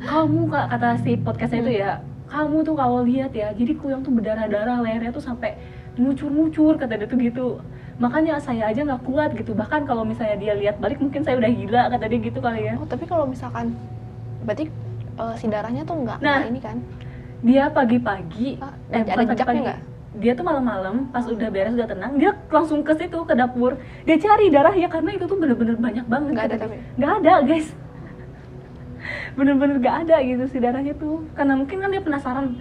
Kamu kak kata si podcastnya itu ya kamu tuh kalau lihat ya jadi kuyang tuh berdarah darah lehernya tuh sampai mucur mucur kata dia tuh gitu. Makanya saya aja nggak kuat gitu. Bahkan kalau misalnya dia lihat balik mungkin saya udah gila kata dia gitu kali ya. Oh tapi kalau misalkan berarti eh, si darahnya tuh nggak Nah. ini kan? dia pagi-pagi Ah, eh ada jejaknya nggak? Dia tuh malam-malam pas udah beres udah tenang dia langsung ke situ ke dapur. Dia cari darah ya karena itu tuh bener-bener banyak banget Nggak ada tapi? dia. nggak ada guys. Bener-bener gak ada gitu si darahnya tuh. Karena mungkin kan dia penasaran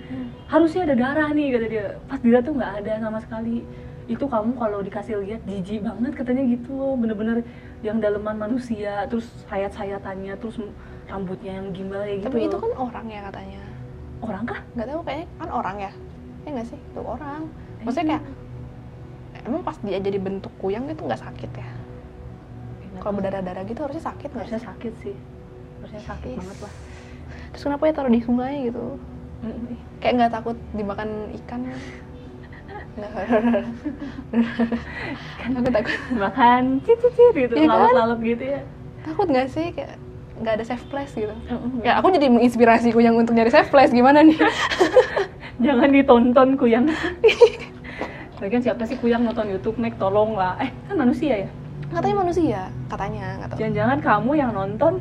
harusnya ada darah nih kata dia. Pas dilihat tuh nggak ada sama sekali. Itu kamu kalau dikasih lihat jijik banget katanya gitu loh. Bener-bener yang daleman manusia terus sayat-sayatannya terus rambutnya yang gimbal kayak gitu tapi itu kan orang ya katanya. Orang kah? Nggak tahu kayaknya kan orang ya ya nggak sih? Itu orang. Maksudnya kayak emang pas dia jadi bentuk kuyang itu nggak sakit ya? Kalau berdarah-darah gitu harusnya sakit nggak harusnya sakit sih. Harusnya sakit Yes. banget lah. Terus kenapa ya taruh di sungai gitu? Mm-mm. kayak nggak takut dimakan ikan? Nggak aku takut makan cicit gitu Iya kan? lalat-lalat gitu ya. Takut nggak sih? Kayak nggak ada safe place gitu. Mm-mm. ya aku jadi menginspirasi kuyang untuk nyari safe place. Gimana nih jangan ditonton kuyang. Lagian siapa sih kuyang nonton YouTube Mek? Tolong lah eh kan manusia ya? Katanya manusia katanya nggak tahu. Jangan-jangan kamu yang nonton.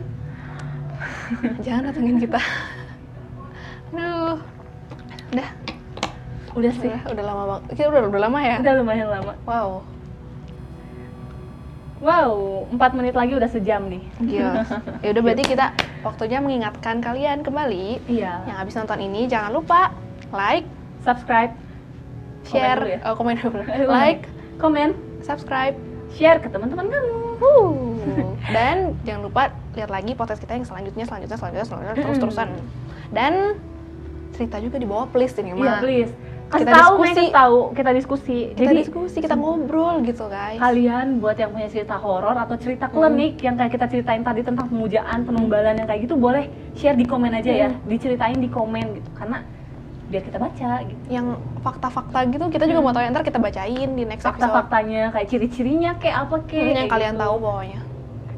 Jangan datengin kita. Aduh. Udah. Udah sih. Udah, udah lama banget kita udah udah lama ya? Udah lumayan lama. Wow. Wow 4 menit lagi udah sejam nih. Iya. Ya udah berarti kita waktunya mengingatkan kalian kembali. Iya. Yang habis nonton ini jangan lupa like, subscribe share, dulu ya? oh, komen dulu. Like, komen subscribe. share ke teman-teman kamu Wuh. Dan jangan lupa lihat lagi podcast kita yang selanjutnya, selanjutnya, selanjutnya, selanjutnya terus-terusan. Dan cerita juga di bawah please ini iya mah. please kasih Kita tahu diskusi. kasih tahu kita diskusi Kita jadi diskusi, kita ngobrol gitu guys. kalian buat yang punya cerita horor atau cerita klinik yang kayak kita ceritain tadi tentang pemujaan penumbalan yang kayak gitu boleh share di komen aja ya diceritain di komen gitu karena biar kita baca gitu Yang fakta-fakta gitu kita juga mau tahu ya, ntar kita bacain di next episode. fakta-faktanya kayak ciri-cirinya kayak apa Hmm, kayak yang kayak kalian gitu. tahu pokoknya.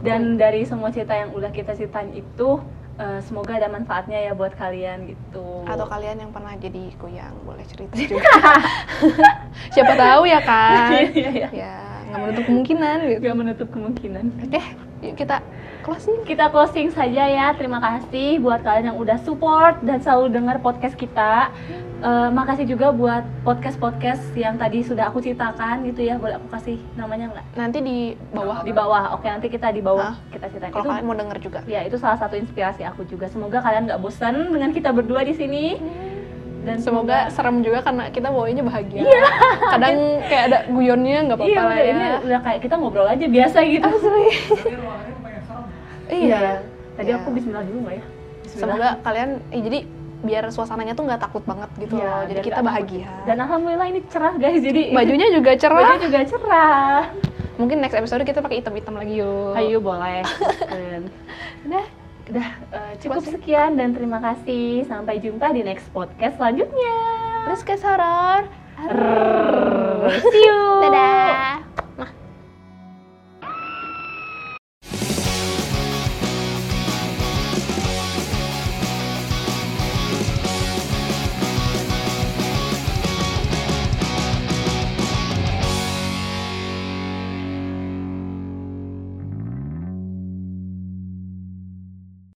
dan dari semua cerita yang udah kita ceritain itu eh, semoga ada manfaatnya ya buat kalian gitu Atau kalian yang pernah jadi kuyang boleh cerita juga. Siapa tahu ya kan. Iya, iya. ya nggak menutup kemungkinan gitu. gak menutup kemungkinan Oke, yuk kita closing. kita closing saja ya. Terima kasih buat kalian yang udah support dan selalu dengar podcast kita. Eh, makasih juga buat podcast-podcast yang tadi sudah aku ceritakan gitu ya. Boleh aku kasih namanya nggak? Nanti di bawah Di bawah. Oke, nanti kita di bawah Hah? kita ceritain. kalau Itu kalian mau denger juga. ya itu salah satu inspirasi aku juga. Semoga kalian nggak bosan dengan kita berdua di sini. Dan Semoga serem juga karena kita bawanya bahagia. Kadang kayak ada guyonnya nggak apa-apa iya, lah ya. ini udah kayak kita ngobrol aja biasa gitu. Asli. Iya. Tadi Iya. aku Bismillah dulu nggak ya? Bismillah. Semoga kalian eh, jadi biar suasananya tuh nggak takut banget gitu Iya, loh. Jadi kita bahagia. Dan alhamdulillah ini cerah guys. Jadi bajunya juga cerah. Bajunya juga cerah. Mungkin next episode kita pakai hitam-hitam lagi yuk. Ayo boleh. Dan Udah. udah eh, cukup Closing. sekian dan terima kasih. Sampai jumpa di next podcast selanjutnya. Terus ke horor. Rrrr.